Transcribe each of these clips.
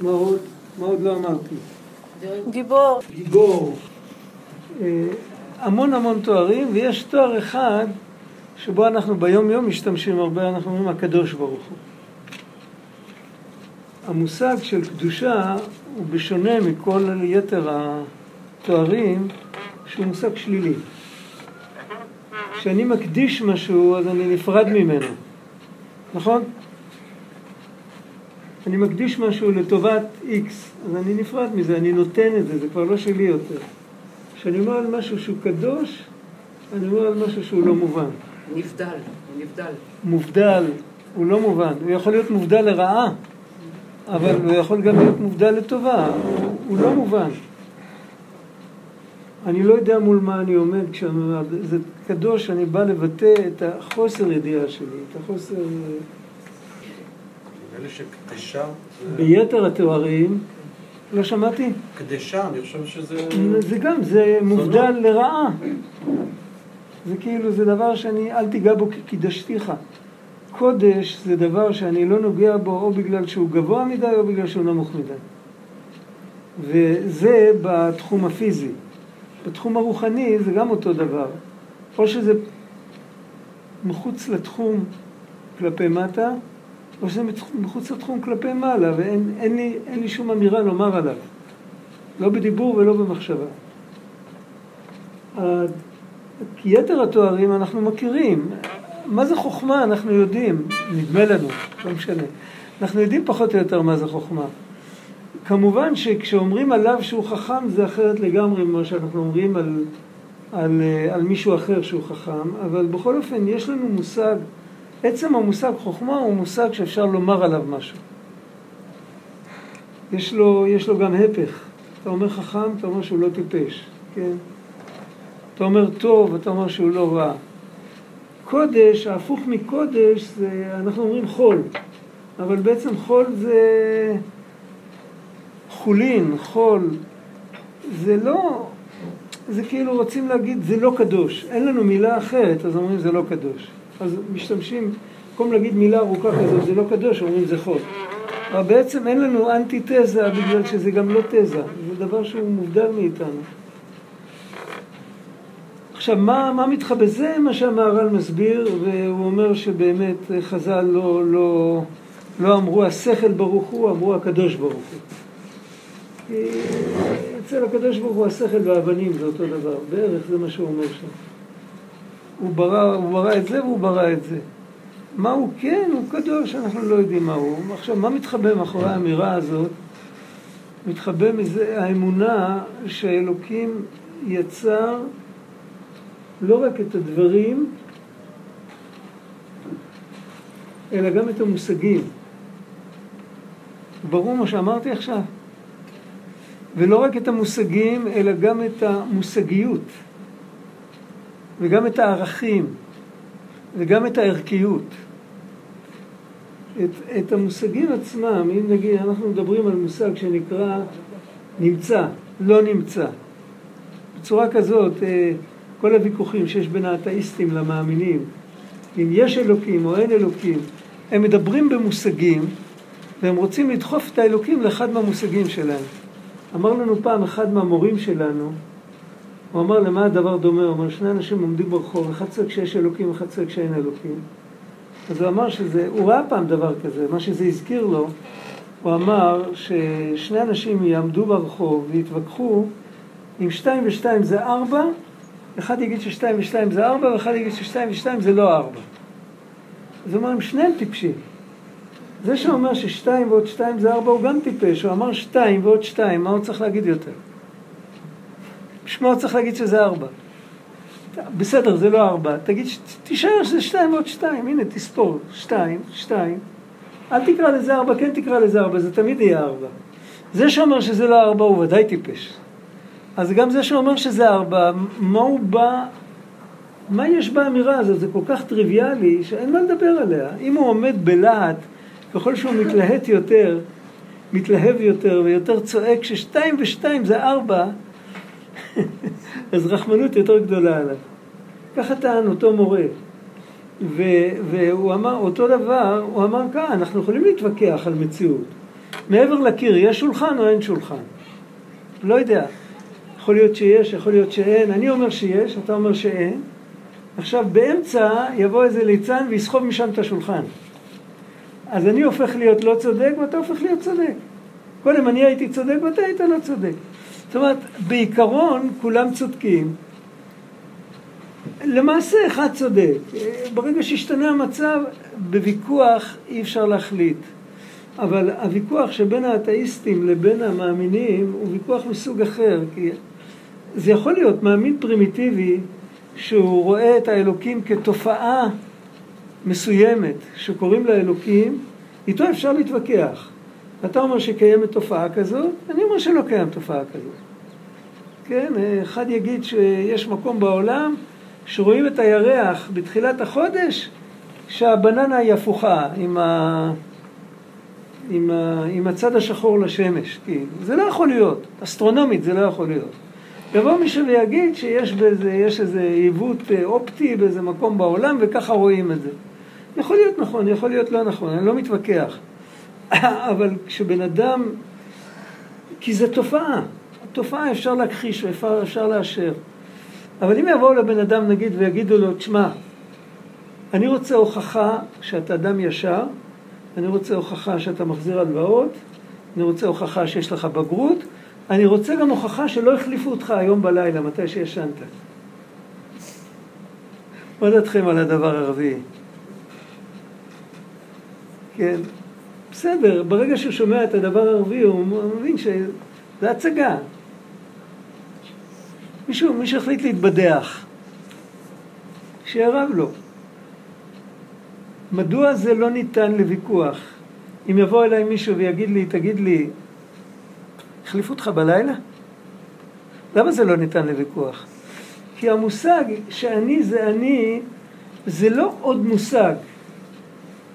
מה עוד? מה עוד לא אמרתי? גיבור. גיבור. אה, המון המון תוארים, ויש תואר אחד שבו אנחנו ביום יום משתמשים הרבה, אנחנו אומרים הקדוש ברוך הוא. המושג של קדושה הוא בשונה מכל יתר התוארים, שהוא מושג שלילי. כשאני מקדיש משהו, אז אני נפרד ממנו, נכון? אני מקדיש משהו לטובת איקס, אז אני נפרד מזה, אני נותן את זה, זה כבר לא שלי יותר. כשאני אומר על משהו שהוא קדוש, אני אומר על משהו שהוא לא מובן. נבדל, הוא נבדל. מובדל, הוא לא מובן. הוא יכול להיות מובדל לרעה, אבל הוא יכול גם להיות מובדל לטובה, הוא, הוא לא מובן. אני לא יודע מול מה אני עומד כשאני אומר, זה קדוש, אני בא לבטא את החוסר ידיעה שלי, את החוסר... לי שקדשה... ביתר התוארים, לא שמעתי? קדשה, אני חושב שזה... זה גם, זה מובדל לרעה. זה כאילו, זה דבר שאני, אל תיגע בו כי קידשתיך. קודש זה דבר שאני לא נוגע בו או בגלל שהוא גבוה מדי או בגלל שהוא נמוך מדי. וזה בתחום הפיזי. בתחום הרוחני זה גם אותו דבר. או שזה מחוץ לתחום כלפי מטה, או שזה מחוץ לתחום כלפי מעלה, ואין אין לי, אין לי שום אמירה לומר עליו. לא בדיבור ולא במחשבה. יתר התוארים אנחנו מכירים. מה זה חוכמה אנחנו יודעים, נדמה לנו, לא משנה. אנחנו יודעים פחות או יותר מה זה חוכמה. כמובן שכשאומרים עליו שהוא חכם זה אחרת לגמרי ממה שאנחנו אומרים על, על, על מישהו אחר שהוא חכם, אבל בכל אופן יש לנו מושג, עצם המושג חוכמה הוא מושג שאפשר לומר עליו משהו. יש לו, יש לו גם הפך. אתה אומר חכם, אתה אומר שהוא לא טיפש, כן? אתה אומר טוב, אתה אומר שהוא לא רע. קודש, ההפוך מקודש, זה, אנחנו אומרים חול, אבל בעצם חול זה חולין, חול, זה לא, זה כאילו רוצים להגיד זה לא קדוש, אין לנו מילה אחרת, אז אומרים זה לא קדוש. אז משתמשים, במקום להגיד מילה ארוכה כזאת זה לא קדוש, אומרים זה חול. אבל בעצם אין לנו אנטי תזה בגלל שזה גם לא תזה, זה דבר שהוא מובדל מאיתנו. עכשיו, מה, מה מתחבא? זה מה שהמהר"ל מסביר, והוא אומר שבאמת חז"ל לא, לא, לא אמרו השכל ברוך הוא, אמרו הקדוש ברוך הוא. אצל הקדוש ברוך הוא השכל והאבנים זה אותו דבר, בערך זה מה שהוא אומר שם. הוא ברא, הוא ברא את זה והוא ברא את זה. מה הוא כן, הוא קדוש, אנחנו לא יודעים מה הוא. עכשיו, מה מתחבא מאחורי האמירה הזאת? מתחבא מזה האמונה שהאלוקים יצר לא רק את הדברים, אלא גם את המושגים. ברור מה שאמרתי עכשיו? ולא רק את המושגים, אלא גם את המושגיות, וגם את הערכים, וגם את הערכיות. את, את המושגים עצמם, אם נגיד אנחנו מדברים על מושג שנקרא נמצא, לא נמצא. בצורה כזאת, אה, כל הוויכוחים שיש בין האתאיסטים למאמינים, אם יש אלוקים או אין אלוקים, הם מדברים במושגים והם רוצים לדחוף את האלוקים לאחד מהמושגים שלהם. אמר לנו פעם אחד מהמורים שלנו, הוא אמר למה הדבר דומה, הוא אמר שני אנשים עומדים ברחוב, אחד צועק שיש אלוקים, אחד צועק שאין אלוקים. אז הוא אמר שזה, הוא ראה פעם דבר כזה, מה שזה הזכיר לו, הוא אמר ששני אנשים יעמדו ברחוב ויתווכחו אם שתיים ושתיים זה ארבע אחד יגיד ששתיים ושתיים זה ארבע, ואחד יגיד ששתיים ושתיים זה לא ארבע. אז הוא אומר, הם שניהם טיפשים. זה שאומר ששתיים ועוד שתיים זה ארבע הוא גם טיפש, הוא אמר שתיים ועוד שתיים, מה הוא צריך להגיד יותר? הוא צריך להגיד שזה ארבע. בסדר, זה לא ארבע, תגיד, תישאר שזה שתיים ועוד שתיים, הנה תספור, שתיים, שתיים. אל תקרא לזה ארבע, כן תקרא לזה ארבע, זה תמיד יהיה ארבע. זה שאומר שזה לא ארבע הוא ודאי טיפש. אז גם זה שאומר שזה ארבע, מה הוא בא, מה יש באמירה הזאת? זה כל כך טריוויאלי שאין מה לדבר עליה. אם הוא עומד בלהט, ככל שהוא מתלהט יותר, מתלהב יותר ויותר צועק ששתיים ושתיים זה ארבע, אז רחמנות יותר גדולה עליו. ככה טען אותו מורה. ו- והוא אמר אותו דבר, הוא אמר כאן, אנחנו יכולים להתווכח על מציאות, מעבר לקיר יש שולחן או אין שולחן? לא יודע. יכול להיות שיש, יכול להיות שאין. אני אומר שיש, אתה אומר שאין. עכשיו באמצע יבוא איזה ליצן ויסחוב משם את השולחן. אז אני הופך להיות לא צודק ואתה הופך להיות צודק. קודם אני הייתי צודק ואתה היית לא צודק. זאת אומרת, בעיקרון כולם צודקים. למעשה אחד צודק. ברגע שהשתנה המצב, בוויכוח אי אפשר להחליט. אבל הוויכוח שבין האתאיסטים לבין המאמינים הוא ויכוח מסוג אחר. כי זה יכול להיות מאמין פרימיטיבי שהוא רואה את האלוקים כתופעה מסוימת שקוראים לה אלוקים, איתו אפשר להתווכח. אתה אומר שקיימת תופעה כזאת, אני אומר שלא קיים תופעה כזאת. כן, אחד יגיד שיש מקום בעולם שרואים את הירח בתחילת החודש שהבננה היא הפוכה עם, ה... עם, ה... עם הצד השחור לשמש. כי זה לא יכול להיות, אסטרונומית זה לא יכול להיות. יבוא מישהו ויגיד שיש בזה, איזה עיוות אופטי באיזה מקום בעולם וככה רואים את זה. יכול להיות נכון, יכול להיות לא נכון, אני לא מתווכח. אבל כשבן אדם, כי זו תופעה, תופעה אפשר להכחיש ואפשר לאשר. אבל אם יבואו לבן אדם נגיד ויגידו לו, תשמע, אני רוצה הוכחה שאתה אדם ישר, אני רוצה הוכחה שאתה מחזיר הלוואות, אני רוצה הוכחה שיש לך בגרות, אני רוצה גם הוכחה שלא החליפו אותך היום בלילה, מתי שישנת. מה דעתכם על הדבר הרביעי? כן, בסדר, ברגע שהוא שומע את הדבר הרביעי הוא מבין שזה הצגה. מישהו, מישהו החליט להתבדח, שירב לו. מדוע זה לא ניתן לוויכוח? אם יבוא אליי מישהו ויגיד לי, תגיד לי, החליפו אותך בלילה? למה זה לא ניתן לוויכוח? כי המושג שאני זה אני, זה לא עוד מושג.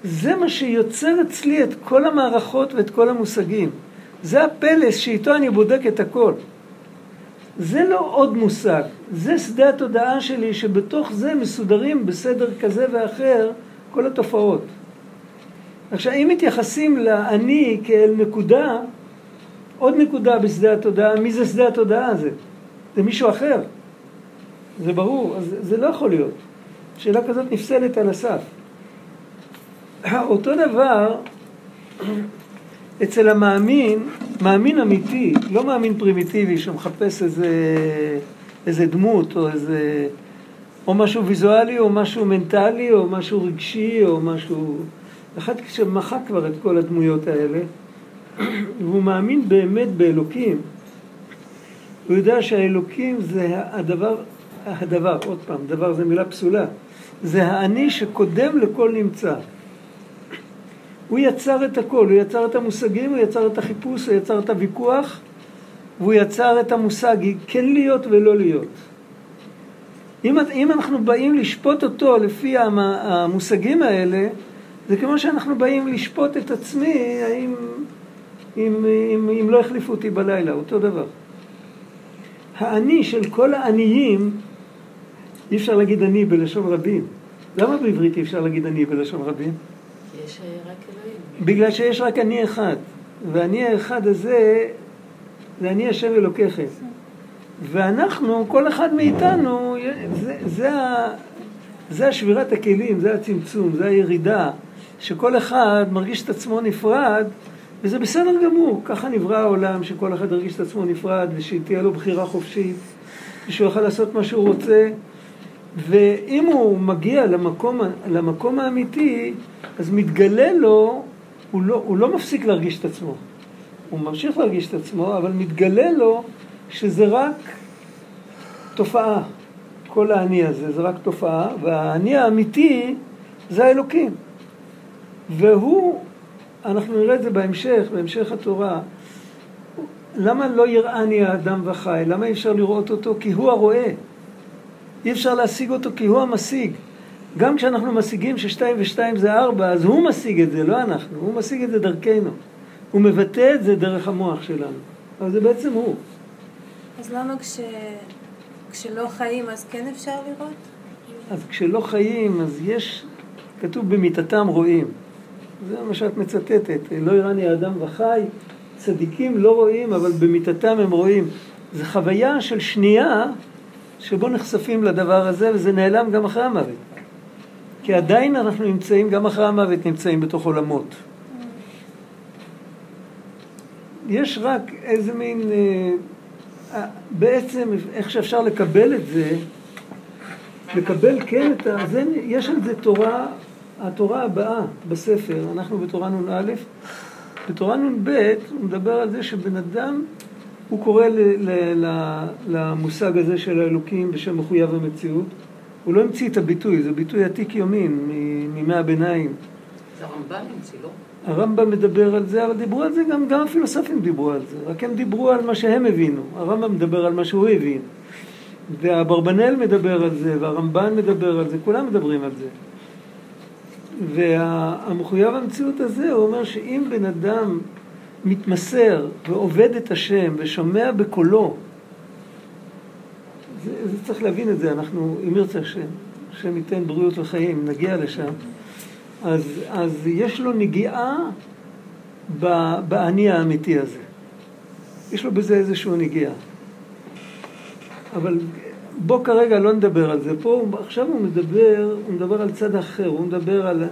זה מה שיוצר אצלי את כל המערכות ואת כל המושגים. זה הפלס שאיתו אני בודק את הכל. זה לא עוד מושג, זה שדה התודעה שלי שבתוך זה מסודרים בסדר כזה ואחר כל התופעות. עכשיו, אם מתייחסים לאני כאל נקודה, עוד נקודה בשדה התודעה, מי זה שדה התודעה הזה? זה מישהו אחר. זה ברור, אז זה לא יכול להיות. שאלה כזאת נפסלת על הסף. אותו דבר אצל המאמין, מאמין אמיתי, לא מאמין פרימיטיבי שמחפש איזה, איזה דמות או איזה... או משהו ויזואלי או משהו מנטלי או משהו רגשי או משהו... אחד שמחק כבר את כל הדמויות האלה והוא מאמין באמת באלוקים. הוא יודע שהאלוקים זה הדבר, הדבר, עוד פעם, דבר זה מילה פסולה זה האני שקודם לכל נמצא הוא יצר את הכל, הוא יצר את המושגים, הוא יצר את החיפוש, הוא יצר את הוויכוח, והוא יצר את המושג כן להיות ולא להיות. אם, אם אנחנו באים לשפוט אותו לפי המושגים האלה, זה כמו שאנחנו באים לשפוט את עצמי, האם אם, אם, אם לא החליפו אותי בלילה, אותו דבר. האני של כל העניים, אי אפשר להגיד אני בלשון רבים. למה בעברית אי אפשר להגיד אני בלשון רבים? בגלל שיש רק אני אחד, ואני האחד הזה, זה אני השם אלוקיכם. ואנחנו, כל אחד מאיתנו, זה, זה, זה השבירת הכלים, זה הצמצום, זה הירידה, שכל אחד מרגיש את עצמו נפרד, וזה בסדר גמור, ככה נברא העולם, שכל אחד ירגיש את עצמו נפרד, ושתהיה לו בחירה חופשית, ושהוא יוכל לעשות מה שהוא רוצה. ואם הוא מגיע למקום, למקום האמיתי, אז מתגלה לו, הוא לא, הוא לא מפסיק להרגיש את עצמו. הוא ממשיך להרגיש את עצמו, אבל מתגלה לו שזה רק תופעה. כל האני הזה זה רק תופעה, והאני האמיתי זה האלוקים. והוא, אנחנו נראה את זה בהמשך, בהמשך התורה. למה לא יראני האדם וחי? למה אי אפשר לראות אותו? כי הוא הרואה. אי אפשר להשיג אותו כי הוא המשיג. גם כשאנחנו משיגים ששתיים ושתיים זה ארבע, אז הוא משיג את זה, לא אנחנו, הוא משיג את זה דרכנו. הוא מבטא את זה דרך המוח שלנו, אבל זה בעצם הוא. אז למה כש... כשלא חיים אז כן אפשר לראות? אז כשלא חיים, אז יש, כתוב במיתתם רואים. זה מה שאת מצטטת, לא יראני האדם וחי, צדיקים לא רואים, אבל במיתתם הם רואים. זו חוויה של שנייה שבו נחשפים לדבר הזה, וזה נעלם גם אחרי המוות. כי עדיין אנחנו נמצאים, גם אחרי המוות נמצאים בתוך עולמות. יש רק איזה מין, אה, אה, בעצם איך שאפשר לקבל את זה, לקבל כן את ה... זה, יש על זה תורה, התורה הבאה בספר, אנחנו בתורה נ"א, בתורה נ"ב הוא מדבר על זה שבן אדם, הוא קורא ל, ל, ל, למושג הזה של האלוקים בשם מחויב המציאות, הוא לא המציא את הביטוי, זה ביטוי עתיק יומין מימי הביניים. זה הרמב"ן המציא, לא? הרמב"ם מדבר על זה, אבל דיברו על זה גם, גם הפילוסופים דיברו על זה, רק הם דיברו על מה שהם הבינו. הרמב"ם מדבר על מה שהוא הבין. ואברבנאל מדבר על זה, והרמב"ן מדבר על זה, כולם מדברים על זה. והמחויב המציאות הזה, הוא אומר שאם בן אדם מתמסר ועובד את השם ושומע בקולו, זה, זה צריך להבין את זה, אנחנו, אם ירצה השם, השם ייתן בריאות וחיים, נגיע לשם. אז, אז יש לו נגיעה באני האמיתי הזה. יש לו בזה איזושהי נגיעה. אבל בוא כרגע לא נדבר על זה. פה עכשיו הוא מדבר, הוא מדבר על צד אחר, הוא מדבר על,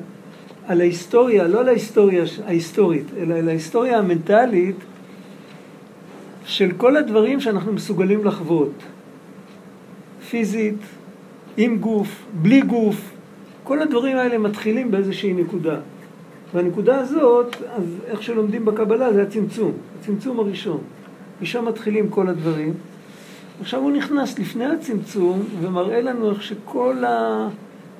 על ההיסטוריה, לא על ההיסטוריה ההיסטורית, אלא על ההיסטוריה המנטלית של כל הדברים שאנחנו מסוגלים לחוות. פיזית, עם גוף, בלי גוף, כל הדברים האלה מתחילים באיזושהי נקודה. והנקודה הזאת, אז איך שלומדים בקבלה זה הצמצום, הצמצום הראשון. משם מתחילים כל הדברים. עכשיו הוא נכנס לפני הצמצום ומראה לנו איך שכל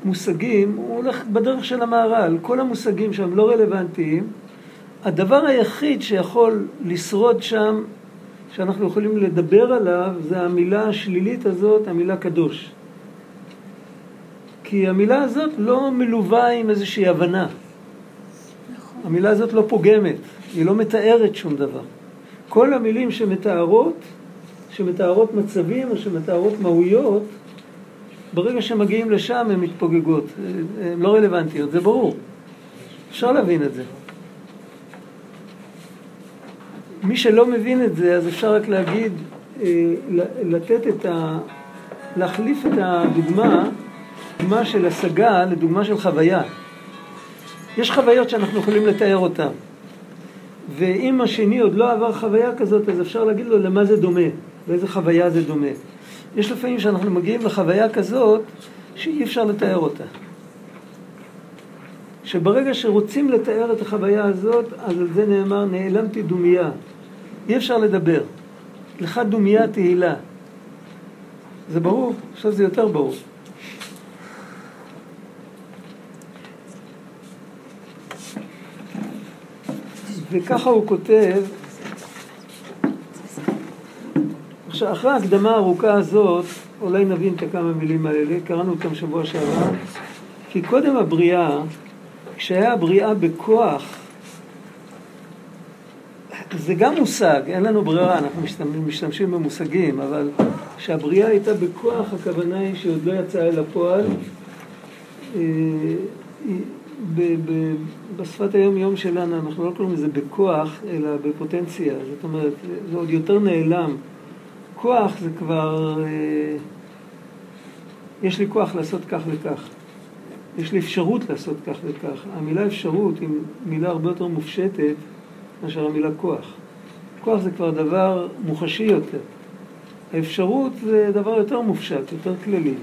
המושגים, הוא הולך בדרך של המהר"ל, כל המושגים שם לא רלוונטיים. הדבר היחיד שיכול לשרוד שם, שאנחנו יכולים לדבר עליו, זה המילה השלילית הזאת, המילה קדוש. כי המילה הזאת לא מלווה עם איזושהי הבנה. נכון. המילה הזאת לא פוגמת, היא לא מתארת שום דבר. כל המילים שמתארות, שמתארות מצבים או שמתארות מהויות, ברגע שמגיעים לשם הן מתפוגגות, הן לא רלוונטיות, זה ברור. אפשר להבין את זה. מי שלא מבין את זה, אז אפשר רק להגיד, אה, לתת את ה... להחליף את הדוגמה דוגמה של השגה לדוגמה של חוויה. יש חוויות שאנחנו יכולים לתאר אותן. ואם השני עוד לא עבר חוויה כזאת, אז אפשר להגיד לו למה זה דומה, באיזה חוויה זה דומה. יש לפעמים שאנחנו מגיעים לחוויה כזאת שאי אפשר לתאר אותה. שברגע שרוצים לתאר את החוויה הזאת, אז על זה נאמר נעלמתי דומייה. אי אפשר לדבר. לך דומייה תהילה. זה ברור? עכשיו זה יותר ברור. וככה הוא כותב, עכשיו אחרי ההקדמה הארוכה הזאת, אולי נבין את הכמה מילים האלה, קראנו אותם שבוע שעבר, כי קודם הבריאה, כשהיה הבריאה בכוח, זה גם מושג, אין לנו ברירה, אנחנו משתמשים במושגים, אבל כשהבריאה הייתה בכוח, הכוונה היא שעוד לא יצאה אל הפועל, אה, ב- ב- בשפת היום יום שלנו אנחנו לא קוראים לזה בכוח, אלא בפוטנציה. זאת אומרת, זה עוד יותר נעלם. כוח זה כבר, אה, יש לי כוח לעשות כך וכך. יש לי אפשרות לעשות כך וכך. המילה אפשרות היא מילה הרבה יותר מופשטת מאשר המילה כוח. כוח זה כבר דבר מוחשי יותר. האפשרות זה דבר יותר מופשט, יותר כללי.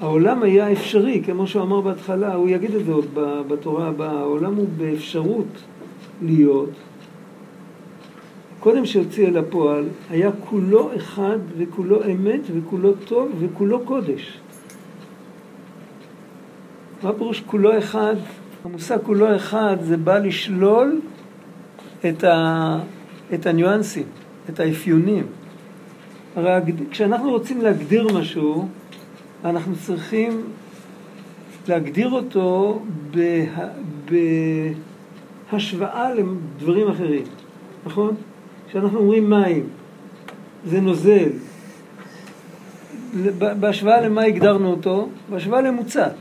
העולם היה אפשרי, כמו שהוא אמר בהתחלה, הוא יגיד את זה עוד בתורה הבאה, העולם הוא באפשרות להיות. קודם שהוציא אל הפועל, היה כולו אחד וכולו אמת וכולו טוב וכולו קודש. מה פירוש כולו אחד? המושג כולו אחד זה בא לשלול את, ה, את הניואנסים, את האפיונים. הרי כשאנחנו רוצים להגדיר משהו, אנחנו צריכים להגדיר אותו בהשוואה לדברים אחרים, נכון? כשאנחנו אומרים מים, זה נוזל. בהשוואה למה הגדרנו אותו? בהשוואה למוצק.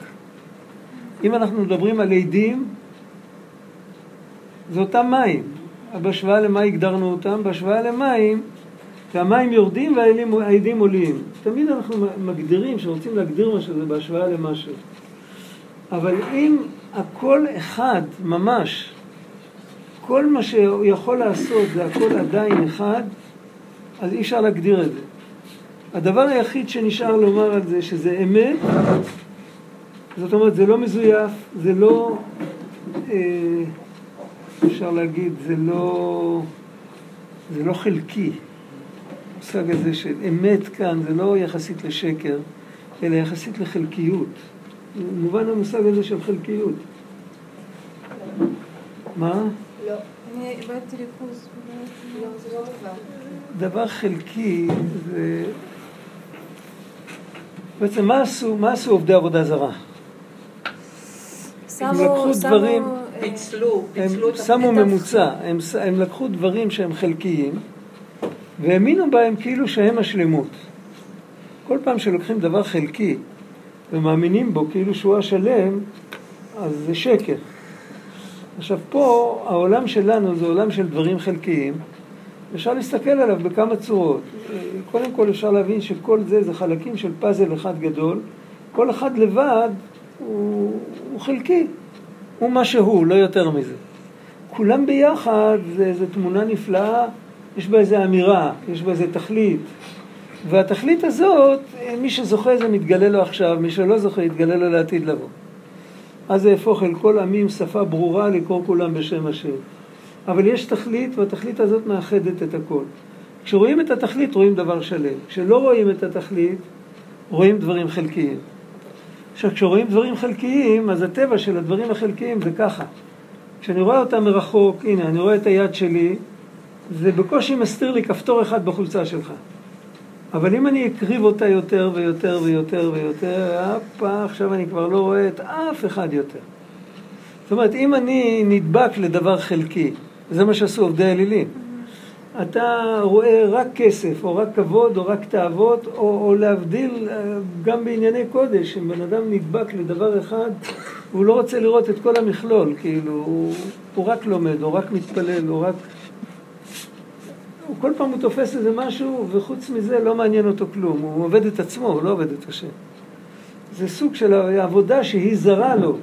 אם אנחנו מדברים על עדים, זה אותם מים. בהשוואה למה הגדרנו אותם? בהשוואה למים, שהמים יורדים והאדים עולים. תמיד אנחנו מגדירים, כשרוצים להגדיר משהו, זה בהשוואה למשהו. אבל אם הכל אחד, ממש, כל מה שהוא יכול לעשות זה הכל עדיין אחד, אז אי אפשר להגדיר את זה. הדבר היחיד שנשאר לומר על זה שזה אמת, זאת אומרת זה לא מזויף, זה לא, אה, אפשר להגיד, זה לא, זה לא חלקי. המושג הזה של אמת כאן זה לא יחסית לשקר, אלא יחסית לחלקיות. מובן המושג הזה של חלקיות. מה? לא. אני איבדתי ריכוז. לא, זה לא דבר. דבר חלקי זה... בעצם מה עשו, מה עשו עובדי עבודה זרה? שמו, הם לקחו שמו, דברים, אה, פיצלו, הם פיצלו את שמו את ממוצע, הם, הם לקחו דברים שהם חלקיים והאמינו בהם כאילו שהם השלמות. כל פעם שלוקחים דבר חלקי ומאמינים בו כאילו שהוא השלם, אז זה שקר. עכשיו פה העולם שלנו זה עולם של דברים חלקיים, אפשר להסתכל עליו בכמה צורות. קודם כל אפשר להבין שכל זה זה חלקים של פאזל אחד גדול, כל אחד לבד הוא, הוא חלקי, הוא מה שהוא, לא יותר מזה. כולם ביחד זה איזו תמונה נפלאה, יש בה איזו אמירה, יש בה איזו תכלית. והתכלית הזאת, מי שזוכה זה מתגלה לו עכשיו, מי שלא זוכה יתגלה לו לעתיד לבוא. אז זה יהפוך אל כל עמים שפה ברורה לקרוא כולם בשם השם. אבל יש תכלית, והתכלית הזאת מאחדת את הכל. כשרואים את התכלית רואים דבר שלם. כשלא רואים את התכלית, רואים דברים חלקיים. עכשיו, כשרואים דברים חלקיים, אז הטבע של הדברים החלקיים זה ככה. כשאני רואה אותם מרחוק, הנה, אני רואה את היד שלי, זה בקושי מסתיר לי כפתור אחד בחולצה שלך. אבל אם אני אקריב אותה יותר ויותר ויותר ויותר, הפה, עכשיו אני כבר לא רואה את אף אחד יותר. זאת אומרת, אם אני נדבק לדבר חלקי, זה מה שעשו עובדי האלילים. אתה רואה רק כסף, או רק כבוד, או רק תאוות, או, או להבדיל אה, גם בענייני קודש, אם בן אדם נדבק לדבר אחד, הוא לא רוצה לראות את כל המכלול, כאילו, הוא, הוא רק לומד, או רק מתפלל, או רק... הוא כל פעם הוא תופס איזה משהו, וחוץ מזה לא מעניין אותו כלום. הוא עובד את עצמו, הוא לא עובד את השם. זה סוג של עבודה שהיא זרה לו.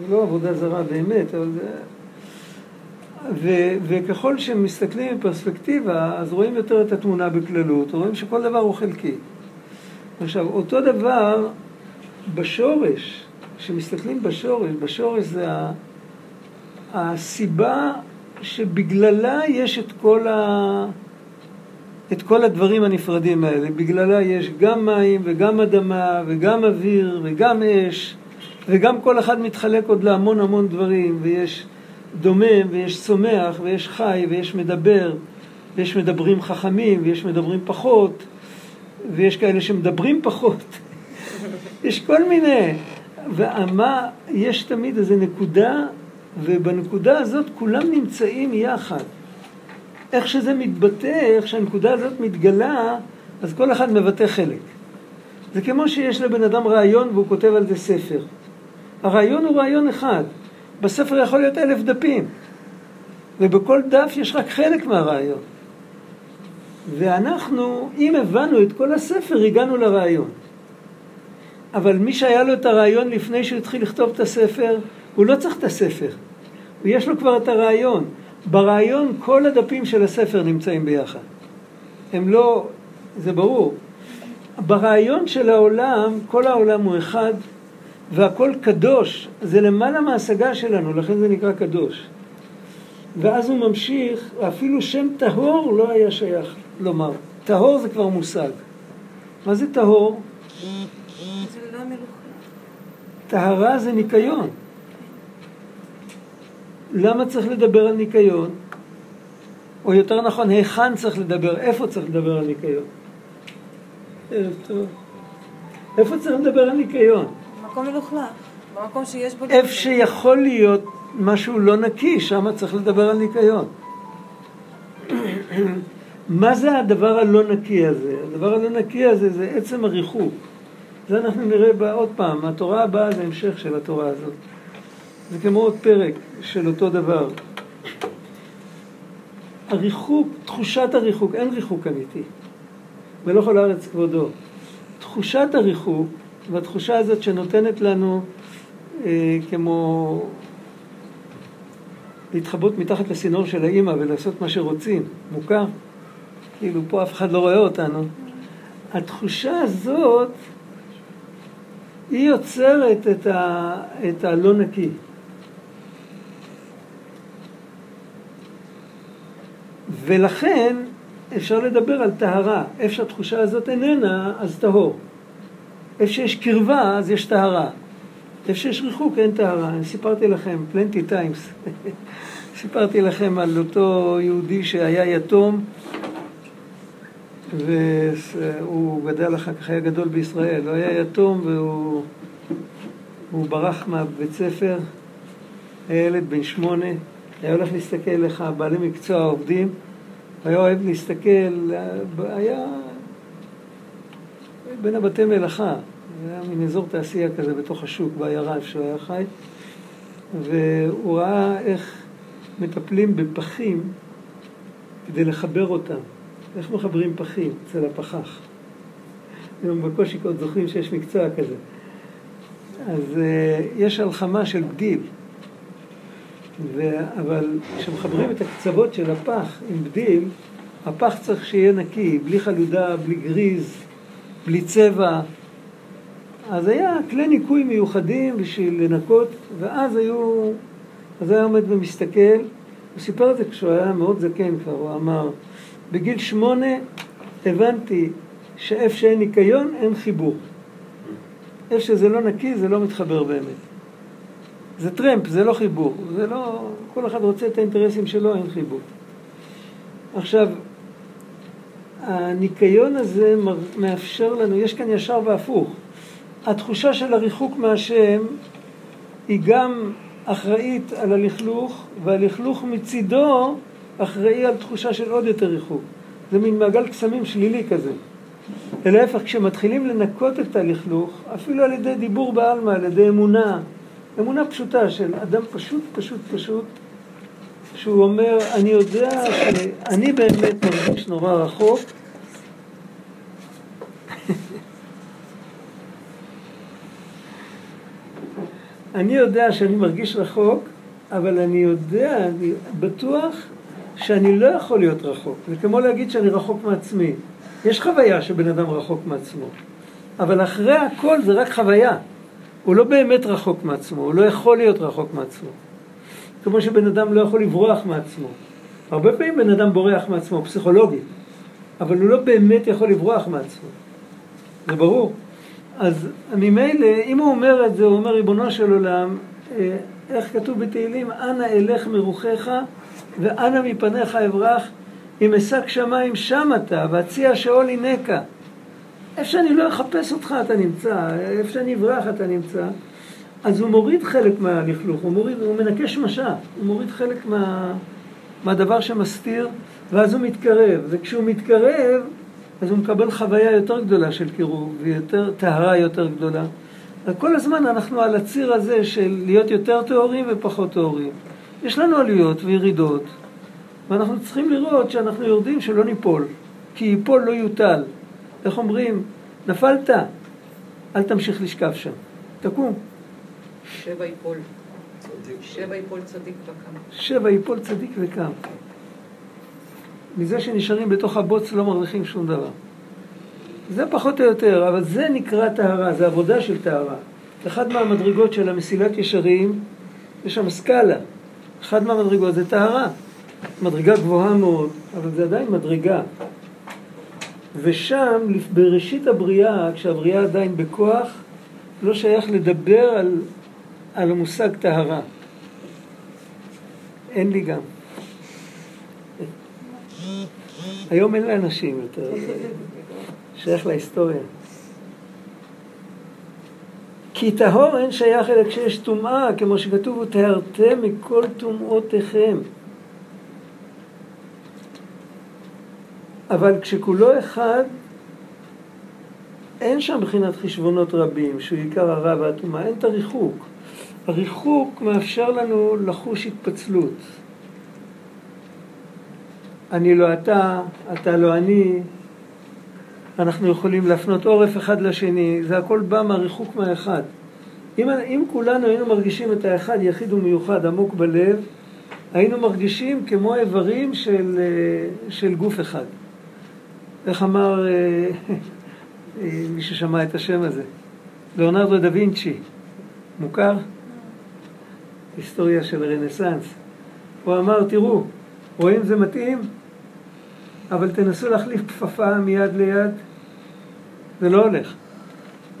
זה לא עבודה זרה באמת, אבל זה... ו, וככל שמסתכלים בפרספקטיבה, אז רואים יותר את התמונה בכללות, רואים שכל דבר הוא חלקי. עכשיו, אותו דבר בשורש, כשמסתכלים בשורש, בשורש זה הסיבה שבגללה יש את כל, את כל הדברים הנפרדים האלה. בגללה יש גם מים וגם אדמה וגם אוויר וגם אש, וגם כל אחד מתחלק עוד להמון המון דברים, ויש דומם ויש צומח ויש חי ויש מדבר ויש מדברים חכמים ויש מדברים פחות ויש כאלה שמדברים פחות. יש כל מיני. ומה יש תמיד איזה נקודה ובנקודה הזאת כולם נמצאים יחד איך שזה מתבטא, איך שהנקודה הזאת מתגלה אז כל אחד מבטא חלק זה כמו שיש לבן אדם רעיון והוא כותב על זה ספר הרעיון הוא רעיון אחד בספר יכול להיות אלף דפים, ובכל דף יש רק חלק מהרעיון. ואנחנו, אם הבנו את כל הספר, הגענו לרעיון. אבל מי שהיה לו את הרעיון לפני שהוא התחיל לכתוב את הספר, הוא לא צריך את הספר. יש לו כבר את הרעיון. ברעיון כל הדפים של הספר נמצאים ביחד. הם לא, זה ברור. ברעיון של העולם, כל העולם הוא אחד, והכל קדוש, זה למעלה מההשגה שלנו, לכן זה נקרא קדוש. ואז הוא ממשיך, אפילו שם טהור לא היה שייך לומר. טהור זה כבר מושג. מה זה טהור? זה לא. טהרה זה ניקיון. למה צריך לדבר על ניקיון? או יותר נכון, היכן צריך לדבר? איפה צריך לדבר על ניקיון? ערב טוב. איפה צריך לדבר על ניקיון? מקום מלוכלך. במקום שיש בו... איפה שיכול להיות משהו לא נקי, שם צריך לדבר על ניקיון. מה זה הדבר הלא נקי הזה? הדבר הלא נקי הזה זה עצם הריחוק. זה אנחנו נראה עוד פעם, התורה הבאה זה המשך של התורה הזאת. זה כמו עוד פרק של אותו דבר. הריחוק, תחושת הריחוק, אין ריחוק אמיתי. מלוך הארץ כבודו. תחושת הריחוק, והתחושה הזאת שנותנת לנו אה, כמו להתחבות מתחת לסינור של האימא ולעשות מה שרוצים, מוכר? כאילו פה אף אחד לא רואה אותנו. התחושה הזאת היא יוצרת את, ה, את הלא נקי. ולכן אפשר לדבר על טהרה. איפה שהתחושה הזאת איננה, אז טהור. איפה שיש קרבה, אז יש טהרה. איפה שיש ריחוק, אין טהרה. אני סיפרתי לכם, פלנטי טיימס, סיפרתי לכם על אותו יהודי שהיה יתום, והוא גדל אחר כך, היה גדול בישראל. הוא היה יתום והוא ברח מהבית ספר, היה ילד בן שמונה, היה הולך להסתכל איך הבעלי מקצוע עובדים. היה אוהב להסתכל, היה בין הבתי מלאכה, זה היה מין אזור תעשייה כזה בתוך השוק, בעיירה איפה שהוא היה חי, והוא ראה איך מטפלים בפחים כדי לחבר אותם. איך מחברים פחים אצל הפחח? היום בקושי עוד זוכרים שיש מקצוע כזה. אז uh, יש הלחמה של בדיל. ו... אבל כשמחברים את הקצוות של הפח עם בדיל, הפח צריך שיהיה נקי, בלי חלודה, בלי גריז, בלי צבע. אז היה כלי ניקוי מיוחדים בשביל לנקות, ואז היו, אז היה עומד ומסתכל, הוא סיפר את זה כשהוא היה מאוד זקן כבר, הוא אמר, בגיל שמונה הבנתי שאיפה שאין ניקיון אין חיבור. איפה שזה לא נקי זה לא מתחבר באמת. זה טרמפ, זה לא חיבור. זה לא... כל אחד רוצה את האינטרסים שלו, אין חיבור. עכשיו, הניקיון הזה מאפשר לנו, יש כאן ישר והפוך. התחושה של הריחוק מהשם היא גם אחראית על הלכלוך, והלכלוך מצידו אחראי על תחושה של עוד יותר ריחוק. זה מין מעגל קסמים שלילי כזה. להפך, כשמתחילים לנקות את הלכלוך, אפילו על ידי דיבור בעלמא, על ידי אמונה, אמונה פשוטה של אדם פשוט, פשוט, פשוט, שהוא אומר, אני יודע שאני באמת מרגיש נורא רחוק. אני יודע שאני מרגיש רחוק, אבל אני יודע, אני בטוח שאני לא יכול להיות רחוק. זה כמו להגיד שאני רחוק מעצמי. יש חוויה שבן אדם רחוק מעצמו, אבל אחרי הכל זה רק חוויה. הוא לא באמת רחוק מעצמו, הוא לא יכול להיות רחוק מעצמו. כמו שבן אדם לא יכול לברוח מעצמו. הרבה פעמים בן אדם בורח מעצמו, פסיכולוגית, אבל הוא לא באמת יכול לברוח מעצמו. זה ברור. אז ממילא, אם הוא אומר את זה, הוא אומר, ריבונו של עולם, אה, איך כתוב בתהילים, אנא אלך מרוחך ואנא מפניך אברח, אם אשק שמיים שם אתה, והציע שאול הינקה. איפה שאני לא אחפש אותך אתה נמצא, איפה שאני אברח אתה נמצא. אז הוא מוריד חלק מהלכלוך, הוא, הוא מנקה שמשה, הוא מוריד חלק מה, מהדבר שמסתיר, ואז הוא מתקרב. וכשהוא מתקרב, אז הוא מקבל חוויה יותר גדולה של קירוב, ויותר טהרה יותר גדולה. כל הזמן אנחנו על הציר הזה של להיות יותר טהורים ופחות טהורים. יש לנו עלויות וירידות, ואנחנו צריכים לראות שאנחנו יורדים שלא ניפול, כי ייפול לא יוטל. איך אומרים? נפלת, אל תמשיך לשכב שם. תקום. שבע יפול. שבע יפול צדיק וקם. שבע יפול צדיק וקם. מזה שנשארים בתוך הבוץ לא מרוויחים שום דבר. זה פחות או יותר, אבל זה נקרא טהרה, זה עבודה של טהרה. אחת מהמדרגות של המסילת ישרים, יש שם סקאלה. אחת מהמדרגות זה טהרה. מדרגה גבוהה מאוד, אבל זה עדיין מדרגה. ושם, בראשית הבריאה, כשהבריאה עדיין בכוח, לא שייך לדבר על, על המושג טהרה. אין לי גם. היום אין לאנשים יותר, שייך להיסטוריה. כי טהור אין שייך אלא כשיש טומאה, כמו שכתוב, וטהרתם מכל טומאותיכם. אבל כשכולו אחד, אין שם מבחינת חשבונות רבים, שהוא עיקר הרע והטומאה, אין את הריחוק. הריחוק מאפשר לנו לחוש התפצלות. אני לא אתה, אתה לא אני, אנחנו יכולים להפנות עורף אחד לשני, זה הכל בא מהריחוק מהאחד. אם, אם כולנו היינו מרגישים את האחד יחיד ומיוחד עמוק בלב, היינו מרגישים כמו איברים של, אה, של גוף אחד. איך אמר אה, מי ששמע את השם הזה? ליאונרדו דה וינצ'י, מוכר? היסטוריה של רנסאנס. הוא אמר, תראו, רואים זה מתאים, אבל תנסו להחליף כפפה מיד ליד, זה לא הולך.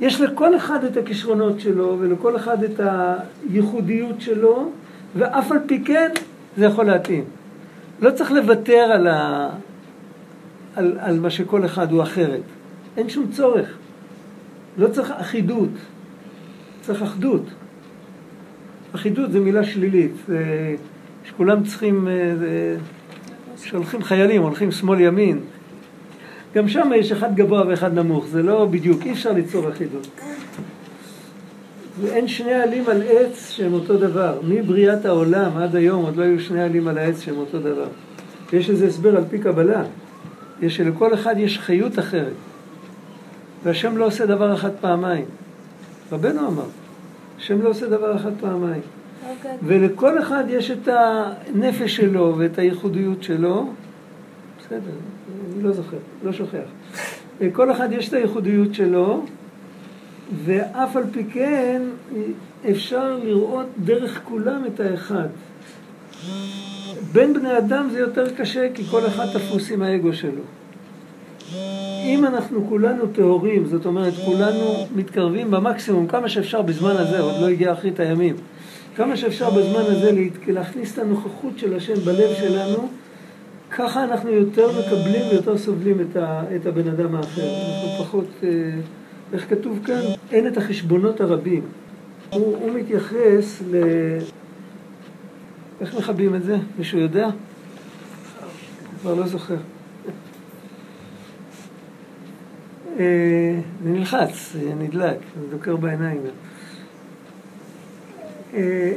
יש לכל אחד את הכישרונות שלו ולכל אחד את הייחודיות שלו, ואף על פי כן זה יכול להתאים. לא צריך לוותר על, ה... על, על מה שכל אחד הוא אחרת. אין שום צורך. לא צריך אחידות, צריך אחדות. אחידות זה מילה שלילית. שכולם צריכים, אה, שהולכים חיילים, הולכים שמאל-ימין. גם שם יש אחד גבוה ואחד נמוך, זה לא בדיוק, אי אפשר ליצור אחידות. ואין שני עלים על עץ שהם אותו דבר. מבריאת העולם עד היום עוד לא היו שני עלים על העץ שהם אותו דבר. יש לזה הסבר על פי קבלה. יש שלכל אחד יש חיות אחרת. והשם לא עושה דבר אחד פעמיים. רבנו אמר, השם לא עושה דבר אחד פעמיים. אוקיי. ולכל אחד יש את הנפש שלו ואת הייחודיות שלו. בסדר, אני לא זוכר, לא שוכח. לכל אחד יש את הייחודיות שלו, ואף על פי כן אפשר לראות דרך כולם את האחד. בין בני אדם זה יותר קשה כי כל אחד תפוס עם האגו שלו. אם אנחנו כולנו טהורים, זאת אומרת כולנו מתקרבים במקסימום כמה שאפשר בזמן הזה, עוד לא הגיע אחרית הימים, כמה שאפשר בזמן הזה להכניס את הנוכחות של השם בלב שלנו, ככה אנחנו יותר מקבלים ויותר סובלים את, ה, את הבן אדם האחר. אנחנו פחות, אה, איך כתוב כאן? אין את החשבונות הרבים. הוא, הוא מתייחס ל... איך מכבים את זה? מישהו יודע? כבר לא זוכר. אה, זה נלחץ, נדלק, זה דוקר בעיניים. אה,